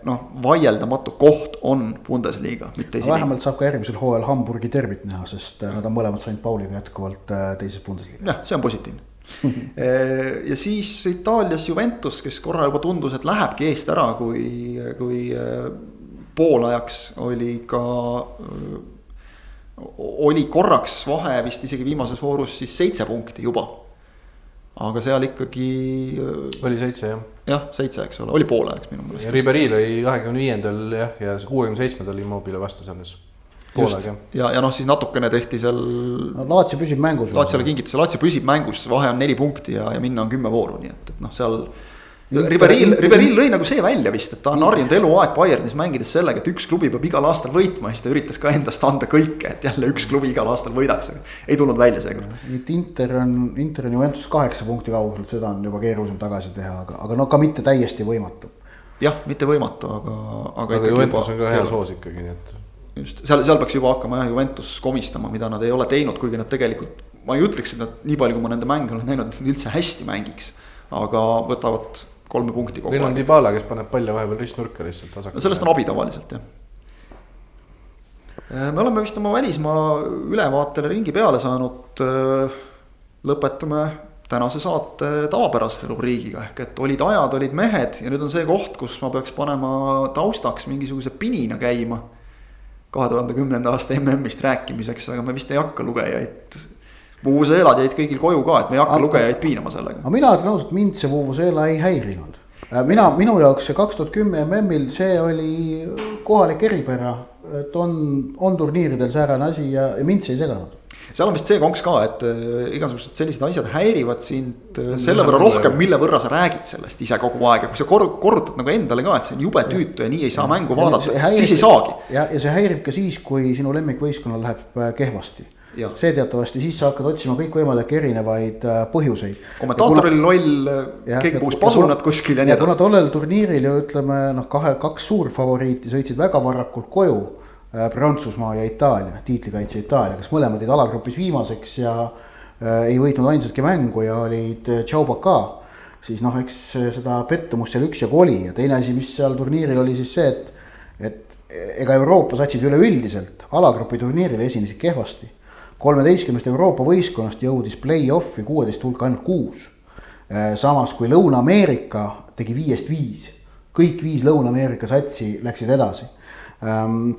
A: noh, vaieldamatu koht on Bundesliga, mitte
B: esiliiga. vähemalt saab ka järgmisel hooajal Hamburgi derbit näha, sest äh, nad on mõlemad St Pauliga jätkuvalt äh, teises Bundesliga.
A: jah, see on positiivne äh, ja siis Itaalias Juventus, kes korra juba tundus, et lähebki eest ära, kui, kui poolajaks oli ka. oli korraks vahe vist isegi viimases voorus siis seitse punkti juba aga seal ikkagi.
C: Äh, oli seitse jah.
A: jah, seitse, eks ole, oli poolajaks minu meelest.
C: Riberi lõi kahekümne viiendal jah, ja kuuekümne seitsmendal Immobile vastu selles.
A: Just, ja, ja noh, siis natukene tehti seal.
B: no Laatsio püsib mängus.
A: Laatsiole kingitus, Laatsio püsib mängus, vahe on neli punkti ja, ja minna on kümme vooru, nii et, et noh, seal Riberil, Riberil lõi nagu see välja vist, et ta on harjunud eluaeg Bayernis mängides sellega, et üks klubi peab igal aastal võitma ja siis ta üritas ka endast anda kõike, et jälle üks klubi igal aastal võidaks, aga ei tulnud välja seekord.
B: et Inter on, Inter on Juventus kaheksa punkti kaugusel, seda on juba keerulisem tagasi teha, aga, aga no ka mitte täiesti võimatu.
A: jah, mitte võimatu, aga,
C: aga. aga Juventus on ka heas hoos ikkagi, nii et.
A: just, seal, seal peaks juba hakkama jah, Juventus komistama, mida nad ei ole teinud, kuigi nad tegelikult. ma ei ütleks, et nad nii palju, kui ma nende mänge olen näinud, üldse hästi mängiks. aga võtavad kolme punkti
C: kogu aeg. Neil on Dybala, kes paneb palli vahepeal ristnurka lihtsalt vasakule.
A: no sellest on abi tavaliselt jah. Äh, me oleme vist oma välismaa ülevaatele ringi peale saanud. Äh, lõpetame tänase saate tavapärase rubriigiga ehk et olid ajad, olid mehed ja nüüd on see koht, kus ma peaks panema taustaks mingisuguse pinina käima. kahe tuhande kümnenda aasta MM-ist rääkimiseks, aga me vist ei hakka lugejaid vuvuzeelad jäid kõigil koju ka, et me ei hakka aga, lugejaid piinama sellega.
B: aga mina ütlen ausalt, mind see vuvuzeela ei häirinud. Äh, mina, minu jaoks see kaks tuhat kümme MM-il, see oli kohalik eripära, et on, on turniiridel säärane asi ja, ja mind see ei seganud.
A: Seal on vist see konks ka, et äh, igasugused sellised asjad häirivad sind äh, selle võrra rohkem, mille võrra sa räägid sellest ise kogu aeg. Ja kui sa kor-, korrutad nagu endale ka, et see on jube tüütu ja nii ei saa mängu vaadata, siis ei saagi.
B: ja, ja see häirib ka siis, kui sinu lemmikvõistkonnal läheb äh, kehvasti see teatavasti, siis sa hakkad otsima kõikvõimalikke erinevaid äh, põhjuseid.
A: kommentaatoril loll, keegi puhus pasunat kuskil ja nii
B: edasi. kuna tollel turniiril ju ütleme noh, kahe, kaks suurfavoriiti sõitsid väga varakult koju. Äh, Prantsusmaa ja Itaalia, tiitlikaitse Itaalia, kes mõlemad jäid alagrupis viimaseks ja äh, ei võitnud ainsatki mängu ja olid Tšaubaka siis noh, eks seda pettumust seal üksjagu oli ja teine asi, mis seal turniiril oli siis see, et, et ega Euroopa satsid üleüldiselt alagrupi turniiril esinesid kehvasti kolmeteistkümnest Euroopa võistkonnast jõudis play-off'i kuueteist hulka ainult kuus. Äh, samas kui Lõuna-Ameerika tegi viiest viis, kõik viis Lõuna-Ameerika satsi läksid edasi. Ähm,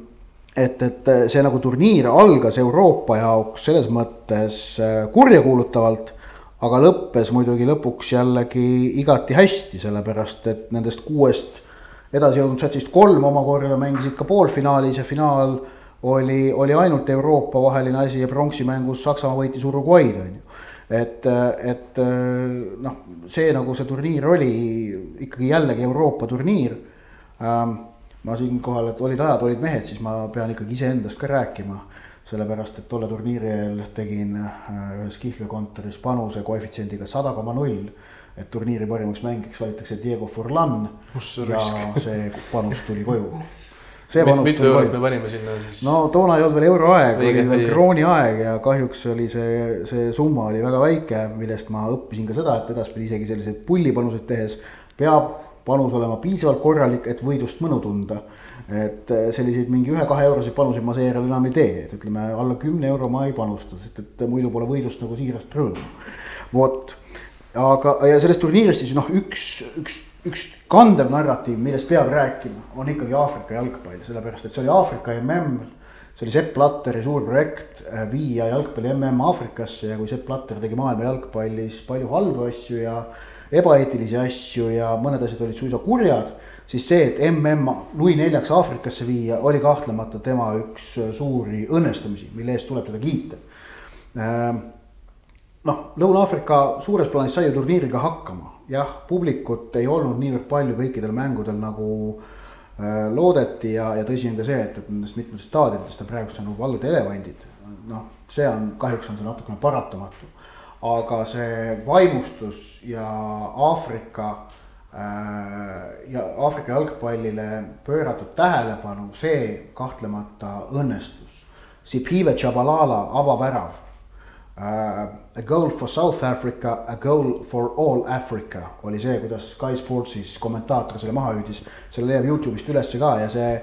B: et, et see nagu turniir algas Euroopa jaoks selles mõttes äh, kurjakuulutavalt, aga lõppes muidugi lõpuks jällegi igati hästi, sellepärast et nendest kuuest edasi jõudnud satsist kolm omakorda mängisid ka poolfinaalis ja finaal oli, oli ainult Euroopa vaheline asi ja pronksi mängus Saksamaa võitis Uruguay'd on ju. et, et noh, see nagu see turniir oli ikkagi jällegi Euroopa turniir ähm,. ma siinkohal, et olid ajad, olid mehed, siis ma pean ikkagi iseendast ka rääkima sellepärast, et tolle turniiri eel tegin äh, ühes kihlveokontoris panuse koefitsiendiga sada koma null. et turniiri parimaks mängiks valitakse Diego Forlan ja see panus tuli koju
C: see panus mitu eurot me panime sinna siis?
B: no toona ei olnud veel euroaeg, oli veel krooni aeg ja kahjuks oli see, see summa oli väga väike, millest ma õppisin ka seda, et edaspidi isegi selliseid pullipanuseid tehes peab panus olema piisavalt korralik, et võidust mõnu tunda. et eh, selliseid mingi ühe-kahe euroseid panuseid ma seejärel enam ei tee, et ütleme alla kümne euro ma ei panusta, sest et muidu pole võidust nagu siirast rõõmu. vot, aga, ja sellest turniirist siis noh, üks, üks üks kandev narratiiv, millest peab rääkima, on ikkagi Aafrika jalgpall, sellepärast et see oli Aafrika mm. see oli Sepp Blatteri suur projekt äh, viia jalgpalli mm Aafrikasse ja kui Sepp Blatter tegi maailma jalgpallis palju halbu asju ja ebaeetilisi asju ja mõned asjad olid suisa kurjad, siis see, et mm nui neljaks Aafrikasse viia, oli kahtlemata tema üks suuri õnnestumisi, mille eest tuleb teda kiita äh, noh, Lõuna-Aafrika suures plaanis sai ju turniiriga hakkama, jah, publikut ei olnud niivõrd palju kõikidel mängudel nagu äh, loodeti ja, ja tõsi on ka see, et, et nendest mitmetest staadionitest on praegu saanud valged elevandid. noh, see on, kahjuks on see natukene paratamatu. aga see vaimustus ja Aafrika äh, ja Aafrika jalgpallile pööratud tähelepanu, see kahtlemata õnnestus. Siphive Chabalala avavärav Uh, a goal for South Africa, a goal for all Africa oli see, kuidas Sky Sportsis kommentaator selle maha hüüdis. selle leiab Youtube'ist ülesse ka ja see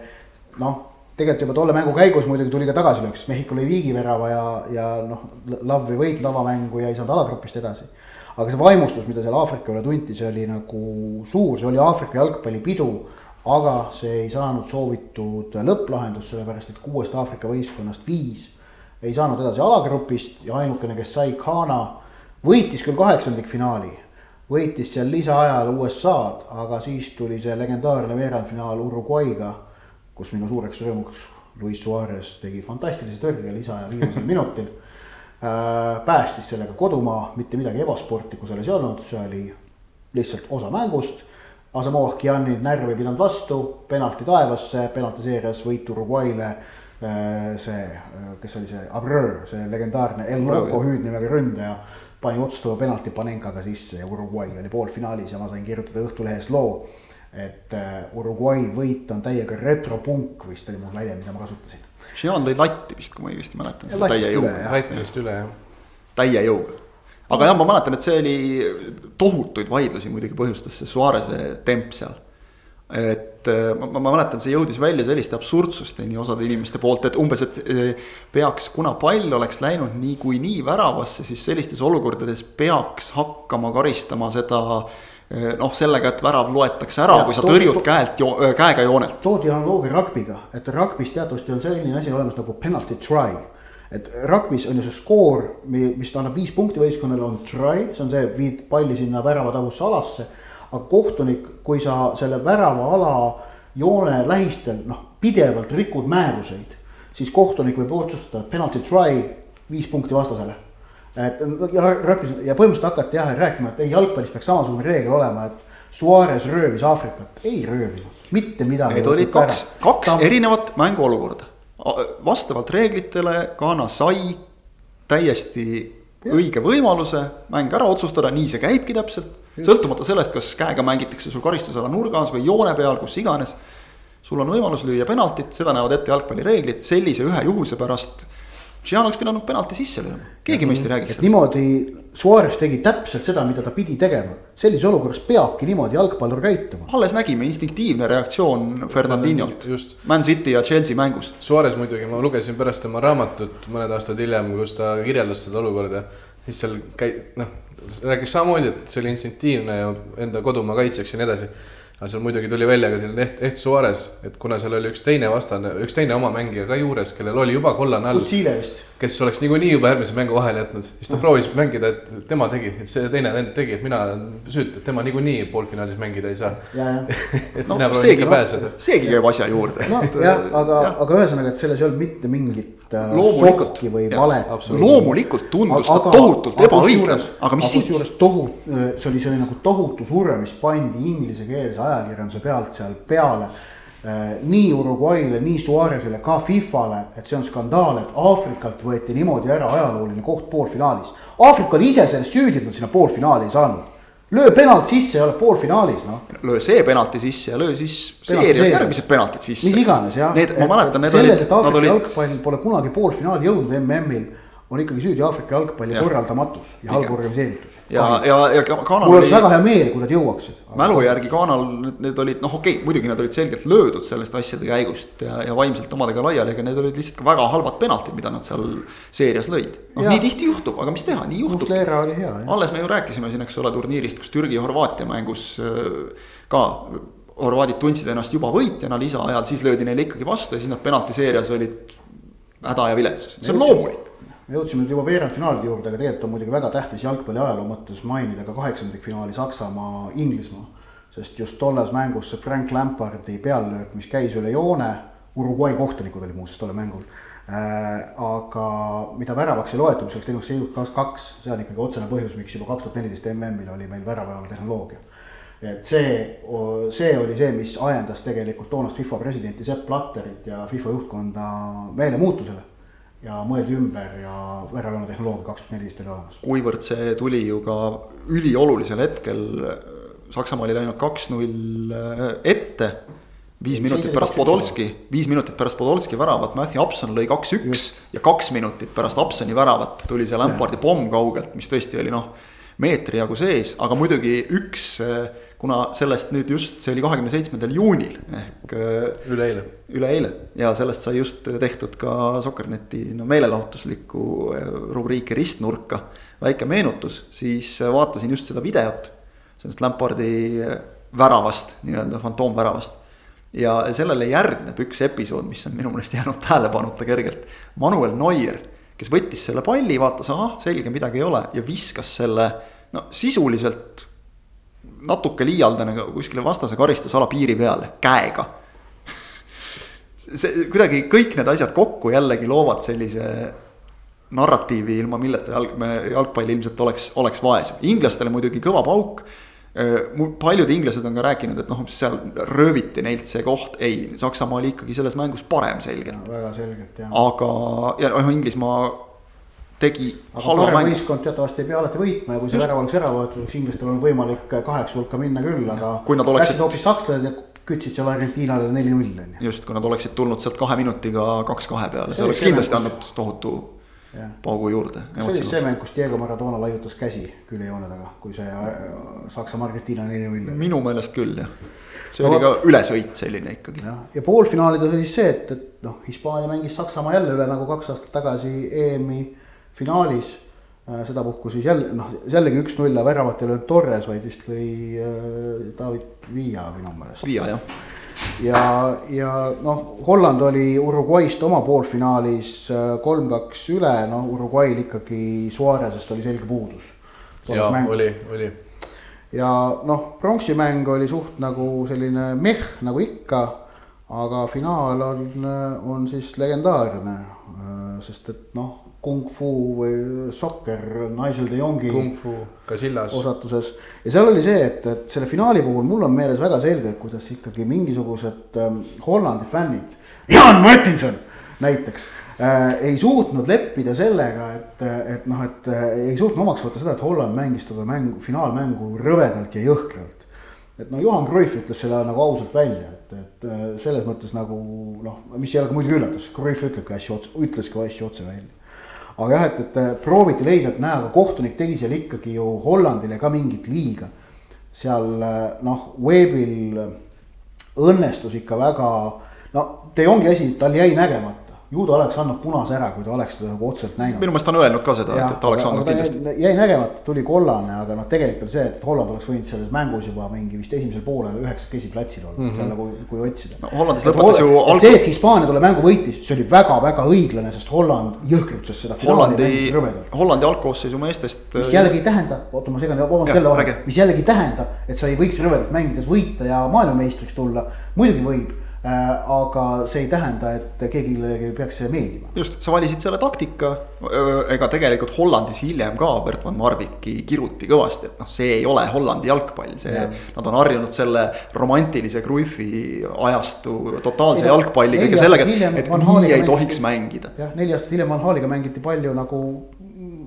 B: noh, tegelikult juba tolle mängu käigus muidugi tuli ka tagasilöök, sest Mehhiko lõi viigivärava ja, ja noh, Lav ei võitnud avamängu ja ei saanud alagrupist edasi. aga see vaimustus, mida seal Aafrika üle tunti, see oli nagu suur, see oli Aafrika jalgpallipidu. aga see ei saanud soovitud lõpplahendust, sellepärast et kuuest Aafrika võistkonnast viis ei saanud edasi alagrupist ja ainukene, kes sai, Ghana, võitis küll kaheksandikfinaali, võitis seal lisaajal USA-d, aga siis tuli see legendaarne veerandfinaal Uruguay'ga, kus minu suureks rõõmuks Luis Suarez tegi fantastilise tõrje lisaaja viimasel minutil. Äh, päästis sellega kodumaa, mitte midagi ebasportlikku selles ei olnud, see oli lihtsalt osa mängust. Asamoah Gyanni närv ei pidanud vastu, penalti taevasse, penaltiseerias võit Uruguay'le see, äh, kes oli see Abreu, see legendaarne El Loco hüüdnimega ründaja. pani otsustava penalti Panenkaga sisse ja Uruguay oli poolfinaalis ja ma sain kirjutada Õhtulehes loo. et äh, Uruguay võit on täiega retropunk vist oli mul väljend, mida ma kasutasin.
A: Xian lõi latti vist, kui ma õigesti mäletan.
C: täie jõuga. latist üle jah.
A: täie jõuga aga jah, ma mäletan, et see oli tohutuid vaidlusi muidugi põhjustas see Suarez'e temp seal et äh, ma, ma mäletan, see jõudis välja selliste absurdsusteni osade inimeste poolt, et umbes, et äh, peaks, kuna pall oleks läinud niikuinii väravasse, siis sellistes olukordades peaks hakkama karistama seda äh, noh, sellega, et värav loetakse ära, kui sa tõrjud käelt, käega joonelt.
B: toodi analoogia rugby'ga, et rugby's teatavasti on selline asi olemas nagu penalty try et rugby's on ju see skoor, mis annab viis punkti võistkonnale, on try, see on see, viid palli sinna värava tagusse alasse aga kohtunik, kui sa selle värava ala joone lähistel, noh, pidevalt rikud määruseid, siis kohtunik võib otsustada penalty try, viis punkti vastasele. et ja, ja põhimõtteliselt hakati jah rääkima, et ei jalgpallis peaks samasugune reegel olema, et Suarez röövis Aafrikat, ei röövinud, mitte midagi.
A: Need olid kaks, kaks Ta... erinevat mänguolukorda. vastavalt reeglitele Ghana sai täiesti. Õige võimaluse mäng ära otsustada, nii see käibki täpselt. sõltumata sellest, kas käega mängitakse sul karistusala nurgas või joone peal, kus iganes. sul on võimalus lüüa penaltit, seda näevad ette jalgpallireeglid, sellise ühe juhuse pärast Gian oleks pidanud penalti sisse lööma, keegi meist ei räägiks
B: sellest. niimoodi Suarez tegi täpselt seda, mida ta pidi tegema, sellises olukorras peabki niimoodi jalgpallur käituma.
A: alles nägime instinktiivne reaktsioon Fernandinholt, Man City ja Chelsea mängus.
C: Suarez muidugi, ma lugesin pärast tema raamatut mõned aastad hiljem, kus ta kirjeldas seda olukorda, siis seal käi-, noh, rääkis samamoodi, et see oli instinktiivne ja enda kodumaa kaitseks ja nii edasi aga seal muidugi tuli välja ka selline Eht, Eht Suarez, et kuna seal oli üks teine vastane, üks teine oma mängija ka juures, kellel oli juba kollane all. kes oleks niikuinii juba järgmise mängu vahele jätnud, siis ta ah. proovis mängida, et tema tegi, et see teine vend tegi, et mina olen süütu, et tema niikuinii poolfinaalis mängida ei saa.
A: et no, mina proovin ikka pääseda. seegi käib asja juurde.
B: nojah, aga, aga ühesõnaga, et selles ei olnud mitte mingit sohki või valet.
A: loomulikult tundus ta tohutult ebaõiglane, aga mis
B: siis. kusjuures tohutu, äh, see oli, see oli nagu tohutu surve, mis pandi inglisekeelse ajakirjanduse pealt seal peale äh, nii Uruguay'le, nii Suarezile, ka Fifale, et see on skandaal, et Aafrikalt võeti niimoodi ära ajalooline koht poolfinaalis. Aafrika oli ise selles süüdi, et nad sinna poolfinaali ei saanud löö penalt sisse ja oled poolfinaalis, noh.
A: löö see penalti sisse ja löö siis seerias järgmised penaltid sisse.
B: mis iganes jah.
A: Need, ma mäletan, need
B: olid. selles, et Aafrika olid... jalgpall pole kunagi poolfinaali jõudnud MM-il on ikkagi süüdi Aafrika jalgpalli ja. korraldamatus ja halb organiseeritus.
A: ja, ja, ja Ghanal
B: mul oleks väga hea meel, kui nad jõuaksid.
A: mälu järgi Ghanal need, need olid noh, okei okay,, muidugi nad olid selgelt löödud sellest asjade käigust ja, ja vaimselt omadega laiali, aga need olid lihtsalt ka väga halvad penaltid, mida nad seal seerias lõid. noh, nii tihti juhtub, aga mis teha, nii juhtub. alles me ju rääkisime siin, eks ole, turniirist, kus Türgi ja Horvaatia mängus äh, ka horvaadid tundsid ennast juba võitjana lisaajal, siis löödi neile ikkagi vastu ja siis nad penaltiseerias olid häda ja viletsus, see on loomulik
B: me jõudsime nüüd juba veerandfinaalide juurde, aga tegelikult on muidugi väga tähtis jalgpalli ajaloo mõttes mainida ka kaheksandikfinaali Saksamaa, Inglismaa. sest just tolles mängus see Frank Lampardi peallöök, mis käis üle joone, Uruguay kohtunikud olid muuseas tollel mängul äh,. aga mida väravaks ei loetud, mis oleks teinud seisud kaks, kaks, see on ikkagi otsene põhjus, miks juba kaks tuhat neliteist MM-il oli meil väravajal tehnoloogia et see, see oli see, mis ajendas tegelikult toonast FIFA presidenti Sepp Blatterit ja FIFA juhtkonda meelemuutusele ja mõeldi ümber ja väravjoone tehnoloogia kaks tuhat neliteist oli olemas.
A: kuivõrd see tuli ju ka üliolulisel hetkel, Saksamaa oli läinud kaks-null äh, ette. viis minutit pärast Podolski, viis minutit pärast Podolski väravat, Matthew Upson lõi kaks-üks ja kaks minutit pärast Upsoni väravat tuli see Lampardi pomm kaugelt, mis tõesti oli noh, meetri jagu sees, aga muidugi üks äh, kuna sellest nüüd just, see oli kahekümne seitsmendal juunil ehk.
C: Äh, üleeile.
A: üleeile ja sellest sai just tehtud ka Sokkerneti no meelelahutuslikku äh, rubriiki Ristnurka. väike meenutus, siis äh, vaatasin just seda videot, sellest Lampardi väravast, nii-öelda fantoomväravast. ja sellele järgneb üks episood, mis on minu meelest jäänud tähelepanuta kergelt. Manuel Neuer, kes võttis selle palli, vaatas, ahah, selge, midagi ei ole ja viskas selle no sisuliselt natuke liialdane kuskile vastase karistusala piiri peale käega. see kuidagi kõik need asjad kokku jällegi loovad sellise narratiivi, ilma milleta jalg, me jalgpall ilmselt oleks, oleks vaesem, inglastele muidugi kõva pauk. paljud inglased on ka rääkinud, et noh, seal rööviti neilt see koht, ei, Saksamaa oli ikkagi selles mängus parem selgelt.
B: väga selgelt jah.
A: aga, ja noh, Inglismaa tegi halva
B: mängu. võistkond teatavasti ei pea alati võitma ja kui see värav oleks ära võetud, siis inglastel on võimalik kaheksa hulka minna küll, aga.
A: kui nad oleksid.
B: hoopis sakslased ja kütsid seal Argentiinale neli-null on
A: ju. just, kui nad oleksid tulnud sealt kahe minutiga kaks-kahe peale, see oleks kindlasti andnud tohutu ja. paugu juurde.
B: see oli see mäng, kus Diego Maradona laiutas käsi küljejoone taga, kui see äh, Saksamaa Argentiina neli-null.
A: minu meelest küll jah see no, oli ka ülesõit selline ikkagi.
B: ja poolfinaalides oli siis see, et, et noh, Hispaania mängis Saksamaa jälle üle nagu kaks aastat tagasi EM-i finaalis äh, sedapuhku siis jälle noh, jällegi üks-null väravat ei löönud Torres, vaid vist lõi äh, David Villa minu meelest.
A: Villa jah.
B: ja, ja noh, Holland oli Uruguay'st oma poolfinaalis äh, kolm-kaks üle, noh Uruguay'l ikkagi Suarezest oli selge puudus.
C: jaa, oli, oli.
B: ja noh, pronksimäng oli suht nagu selline meh, nagu ikka aga finaal on, on siis legendaarne, sest et noh, kung-fu või sokker Nigel de Jongi
C: Kung Fu, Casillas.
B: osatuses. ja seal oli see, et, et selle finaali puhul mul on meeles väga selgelt, kuidas ikkagi mingisugused ähm, Hollandi fännid, Jaan Martinson näiteks äh,, ei suutnud leppida sellega, et, et noh, et äh, ei suutnud omaks võtta seda, et Holland mängis seda mängu, finaalmängu rõvedalt ja jõhkralt et no Juhan Cruyff ütles selle nagu ausalt välja, et, et äh, selles mõttes nagu noh, mis ei ole ka muidugi üllatus, Cruyff ütlebki asju otse, ütleski asju otse välja. Aga jah, et, et prooviti leida, et näe, aga kohtunik tegi seal ikkagi ju Hollandile ka mingit liiga. seal äh, noh, veebil õnnestus ikka väga, no te ongi asi, tal jäi nägemata ju ta oleks andnud punase ära, kui ta oleks seda nagu otseselt näinud.
A: minu meelest ta on öelnud ka seda, et ta oleks andnud kindlasti.
B: jäi nägemata, tuli kollane, aga noh, tegelikult oli see, et Holland oleks võinud selles mängus juba mingi vist esimesel poolel üheksakesi platsil olla mm, -hmm. seal nagu, kui otsida
A: no,. Hollandis lõpetas ju
B: alg.... see, et Hispaania tolle mängu võitis, see oli väga-väga õiglane, sest Holland jõhkrutses seda.
A: Hollandi, Hollandi algkoosseisu meestest.
B: mis jällegi ei tähenda, oota ma segan, vabandust jälle vahele, mis jällegi tähendab, et sa ei võiks rõvedalt mängides võita ja maailmameistriks tulla, muidugi võib Äh, aga see ei tähenda, et kellelegi peaks see meeldima.
A: just, sa valisid selle taktika, ega tegelikult Hollandis hiljem ka Bert van Marwiki kiruti kõvasti, et noh, see ei ole Hollandi jalgpall, see ja.. Nad on harjunud selle romantilise Cruyffi ajastu totaalse ja, jalgpalliga ja sellega, et, et nii ei tohiks mängida.
B: jah, neli aastat hiljem Van Haliga mängiti palju nagu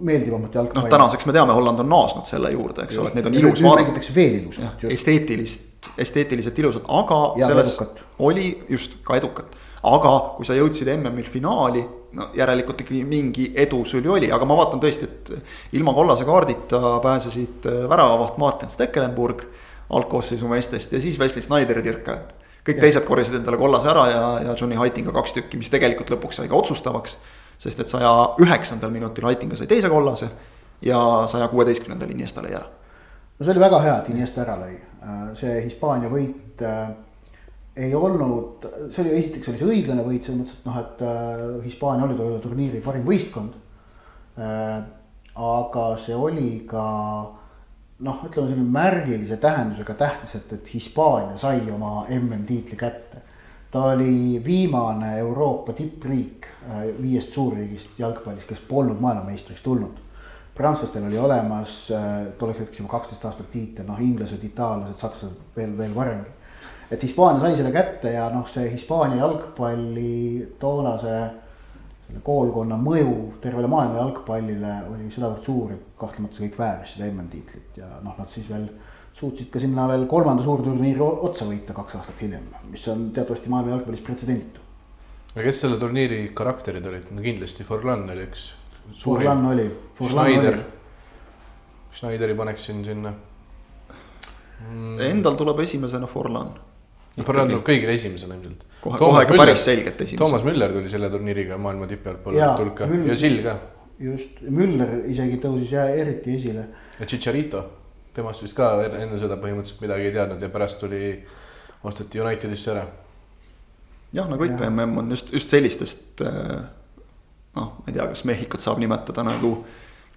B: meeldivamat jalgpalli.
A: noh, tänaseks me teame, Holland on naasnud selle juurde, eks ole, et neid on ilus
B: vaadata. mängitakse veel ilusamalt.
A: esteetilist esteetiliselt ilusad, aga ja selles edukat. oli just ka edukat. aga kui sa jõudsid MM-il finaali, no järelikult ikkagi mingi edu sul ju oli, aga ma vaatan tõesti, et ilma kollase kaardita pääsesid äh, väravavaht Martin Stekelenburg algkoosseisu meestest ja siis Wesley Snyder ja Dirk Kuyt. kõik ja. teised korjasid endale kollase ära ja, ja Johnny Heitinga kaks tükki, mis tegelikult lõpuks sai ka otsustavaks. Sest et saja üheksandal minutil Heitinga sai teise kollase ja saja kuueteistkümnendal Iniesta lõi ära.
B: no see oli väga hea, et Iniesta ära lõi Äh, see Hispaania võit äh, ei olnud, see oli esiteks oli see õiglane võit selles mõttes, et noh, et äh, Hispaania oli tolle turniiri parim võistkond. aga see oli ka noh, ütleme selline märgilise tähendusega tähtis, et, et Hispaania sai oma MM-tiitli kätte. Ta oli viimane Euroopa tippriik viiest suurriigist jalgpallis, kes polnud maailmameistriks tulnud prantslastel oli olemas äh, tolleks hetkeks juba kaksteist aastat tiitel, noh, inglased, itaallased, sakslased veel, veel varemgi. et Hispaania sai selle kätte ja noh, see Hispaania jalgpalli toonase selle koolkonna mõju tervele maailma jalgpallile oli sedavõrd suur, et kahtlemata see kõik vääris seda MM-tiitlit ja noh, nad siis veel suutsid ka sinna veel kolmanda suurturniiri otsa võita kaks aastat hiljem, mis on teatavasti maailma jalgpallis pretsedenditu.
C: ja kes selle turniiri karakterid olid, no kindlasti Forlan oli üks
B: Furlan oli.
C: Schneider, Schneideri paneksin sinna
A: mm.. Endal tuleb esimesena Forlan.
C: Forlan tuleb kõigile esimesena ilmselt.
A: kohe, kohe ikka päris selgelt esimesena.
C: Toomas Müller tuli selle turniiriga maailma tippjalgpalli hulka ja Sill ka.
B: just, Müller isegi tõusis ja eriti esile.
C: ja Chicharito, temast vist ka enne seda põhimõtteliselt midagi ei teadnud ja pärast tuli, osteti Unitedisse ära.
A: jah, nagu ikka mm on just, just sellistest äh noh, ma ei tea, kas Mehhikut saab nimetada nagu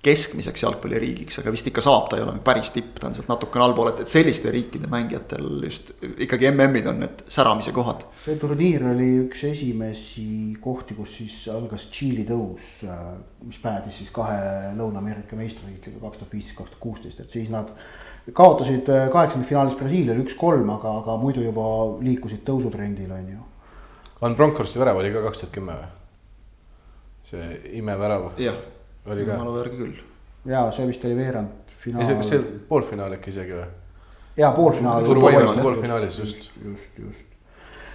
A: keskmiseks jalgpalliriigiks, aga vist ikka saab, ta ei ole päris tipp, ta on sealt natukene allpool, et, et selliste riikide mängijatel just ikkagi MM-id on need säramise kohad.
B: see turniir oli üks esimesi kohti, kus siis algas Tšiili tõus, mis päädis siis kahe Lõuna-Ameerika meistritiitliga kaks tuhat viisteist, kaks tuhat kuusteist, et siis nad kaotasid kaheksandikfinaalis Brasiiliale üks-kolm, aga, aga muidu juba liikusid tõusutrendil, on ju.
C: Van Bronckhorsti värav oli ka kaks tuhat kümme või? see imevärav.
A: jah, mälu järgi küll.
B: ja see vist oli veerand
C: finaal. kas see poolfinaal äkki isegi või?
B: ja poolfinaal.
C: poolfinaalis just.
B: just, just,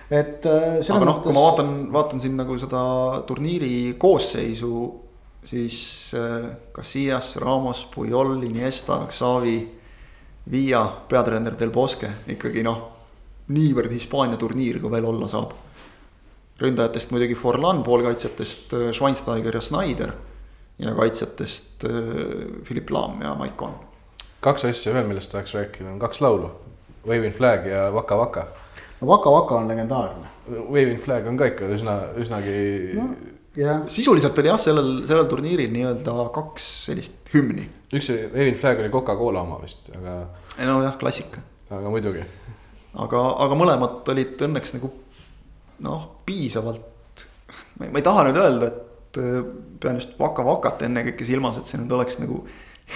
B: et äh,.
A: aga noh, kui ma vaatan, vaatan siin nagu seda turniiri koosseisu, siis äh, Casillas, Ramos, Puyol, Iniesta, Xavi, Via, peatreener Del Bosque ikkagi noh, niivõrd Hispaania turniir, kui veel olla saab ründajatest muidugi Forlan, poolkaitsjatest äh, Schweinsteiger ja Snyder. Ja kaitsjatest äh, Philipp Laam ja Maicon.
C: kaks asja veel, millest tahaks rääkida, on kaks laulu. Waving Flag ja Waka Waka.
B: no Waka Waka on legendaarne.
C: Waving Flag on ka ikka üsna, üsnagi no
A: yeah.. sisuliselt oli jah, sellel, sellel turniiril nii-öelda kaks sellist hümni.
C: üks Waving Flag oli Coca-Cola oma vist, aga.
A: nojah, klassika.
C: aga muidugi.
A: aga, aga mõlemad olid õnneks nagu noh, piisavalt. ma ei taha nüüd öelda, et äh, pean just Vaka Vakat ennekõike silmas, et see nüüd oleks nagu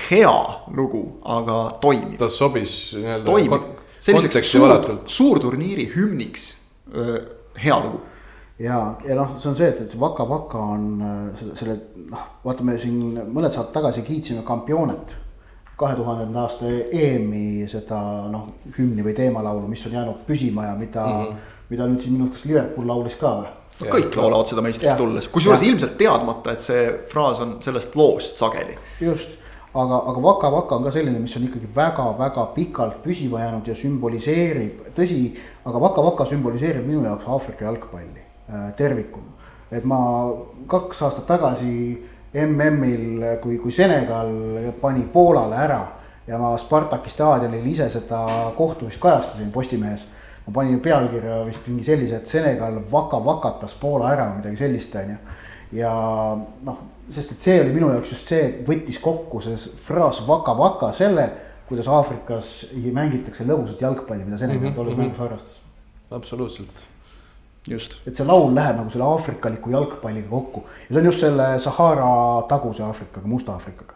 A: hea lugu, aga toimib.
C: ta sobis nii-öelda.
A: toimib, selliseks suur, suurturniiri hümniks öö, hea lugu
B: ja, ja noh, see on see, et, et see Vaka Vaka on selle, selle noh, vaatame siin mõned saated tagasi kiitsime Campionet. kahe tuhandenda aasta EM-i seda noh, hümni või teemalaulu, mis on jäänud püsima ja mida mm, -hmm. mida nüüd siin minu arust Liverpool laulis ka või?
A: No kõik laulavad seda meistriks tulles, kusjuures ilmselt teadmata, et see fraas on sellest loost sageli.
B: just, aga, aga Vaka Vaka on ka selline, mis on ikkagi väga-väga pikalt püsima jäänud ja sümboliseerib, tõsi, aga Vaka Vaka sümboliseerib minu jaoks Aafrika jalgpalli Äh, tervikuna. et ma kaks aastat tagasi MM-il, kui, kui Senegal pani Poolale ära ja ma Spartaki staadionil ise seda kohtumist kajastasin Postimehes. Ma panin pealkirja vist mingi sellise, et Senegal vaka-vakatas Poola ära või midagi sellist, on ju. ja noh, sest et see oli minu jaoks just see, võttis kokku see fraas vaka-vaka selle, kuidas Aafrikas mängitakse lõbusat jalgpalli, mida Senegal mm -hmm. tolles mängus harrastas.
C: absoluutselt
B: et see laul läheb nagu selle aafrikaliku jalgpalliga kokku ja see on just selle Sahara taguse Aafrikaga, Musta Aafrikaga.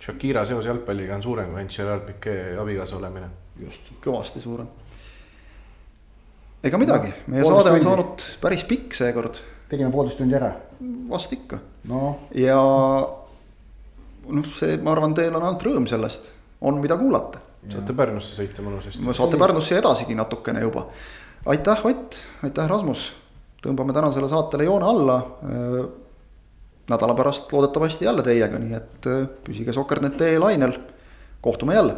C: Shakira seos jalgpalliga on suurem kui ainult Gerard Piquet abikaasa olemine.
A: just, kõvasti suurem. Ega midagi, meie saade on tundi. saanud päris pikk seekord.
B: tegime poolteist tundi ära.
A: vast ikka
B: no..
A: ja noh, see, ma arvan, teil on ainult rõõm sellest, on mida kuulata.
C: saate Pärnusse sõita mõnusasti.
A: saate Pärnusse edasigi natukene juba aitäh, Ott, aitäh, Rasmus. tõmbame tänasele saatele joone alla. Äh, nädala pärast loodetavasti jälle teiega, nii et äh, püsige Soker.net lainel. kohtume jälle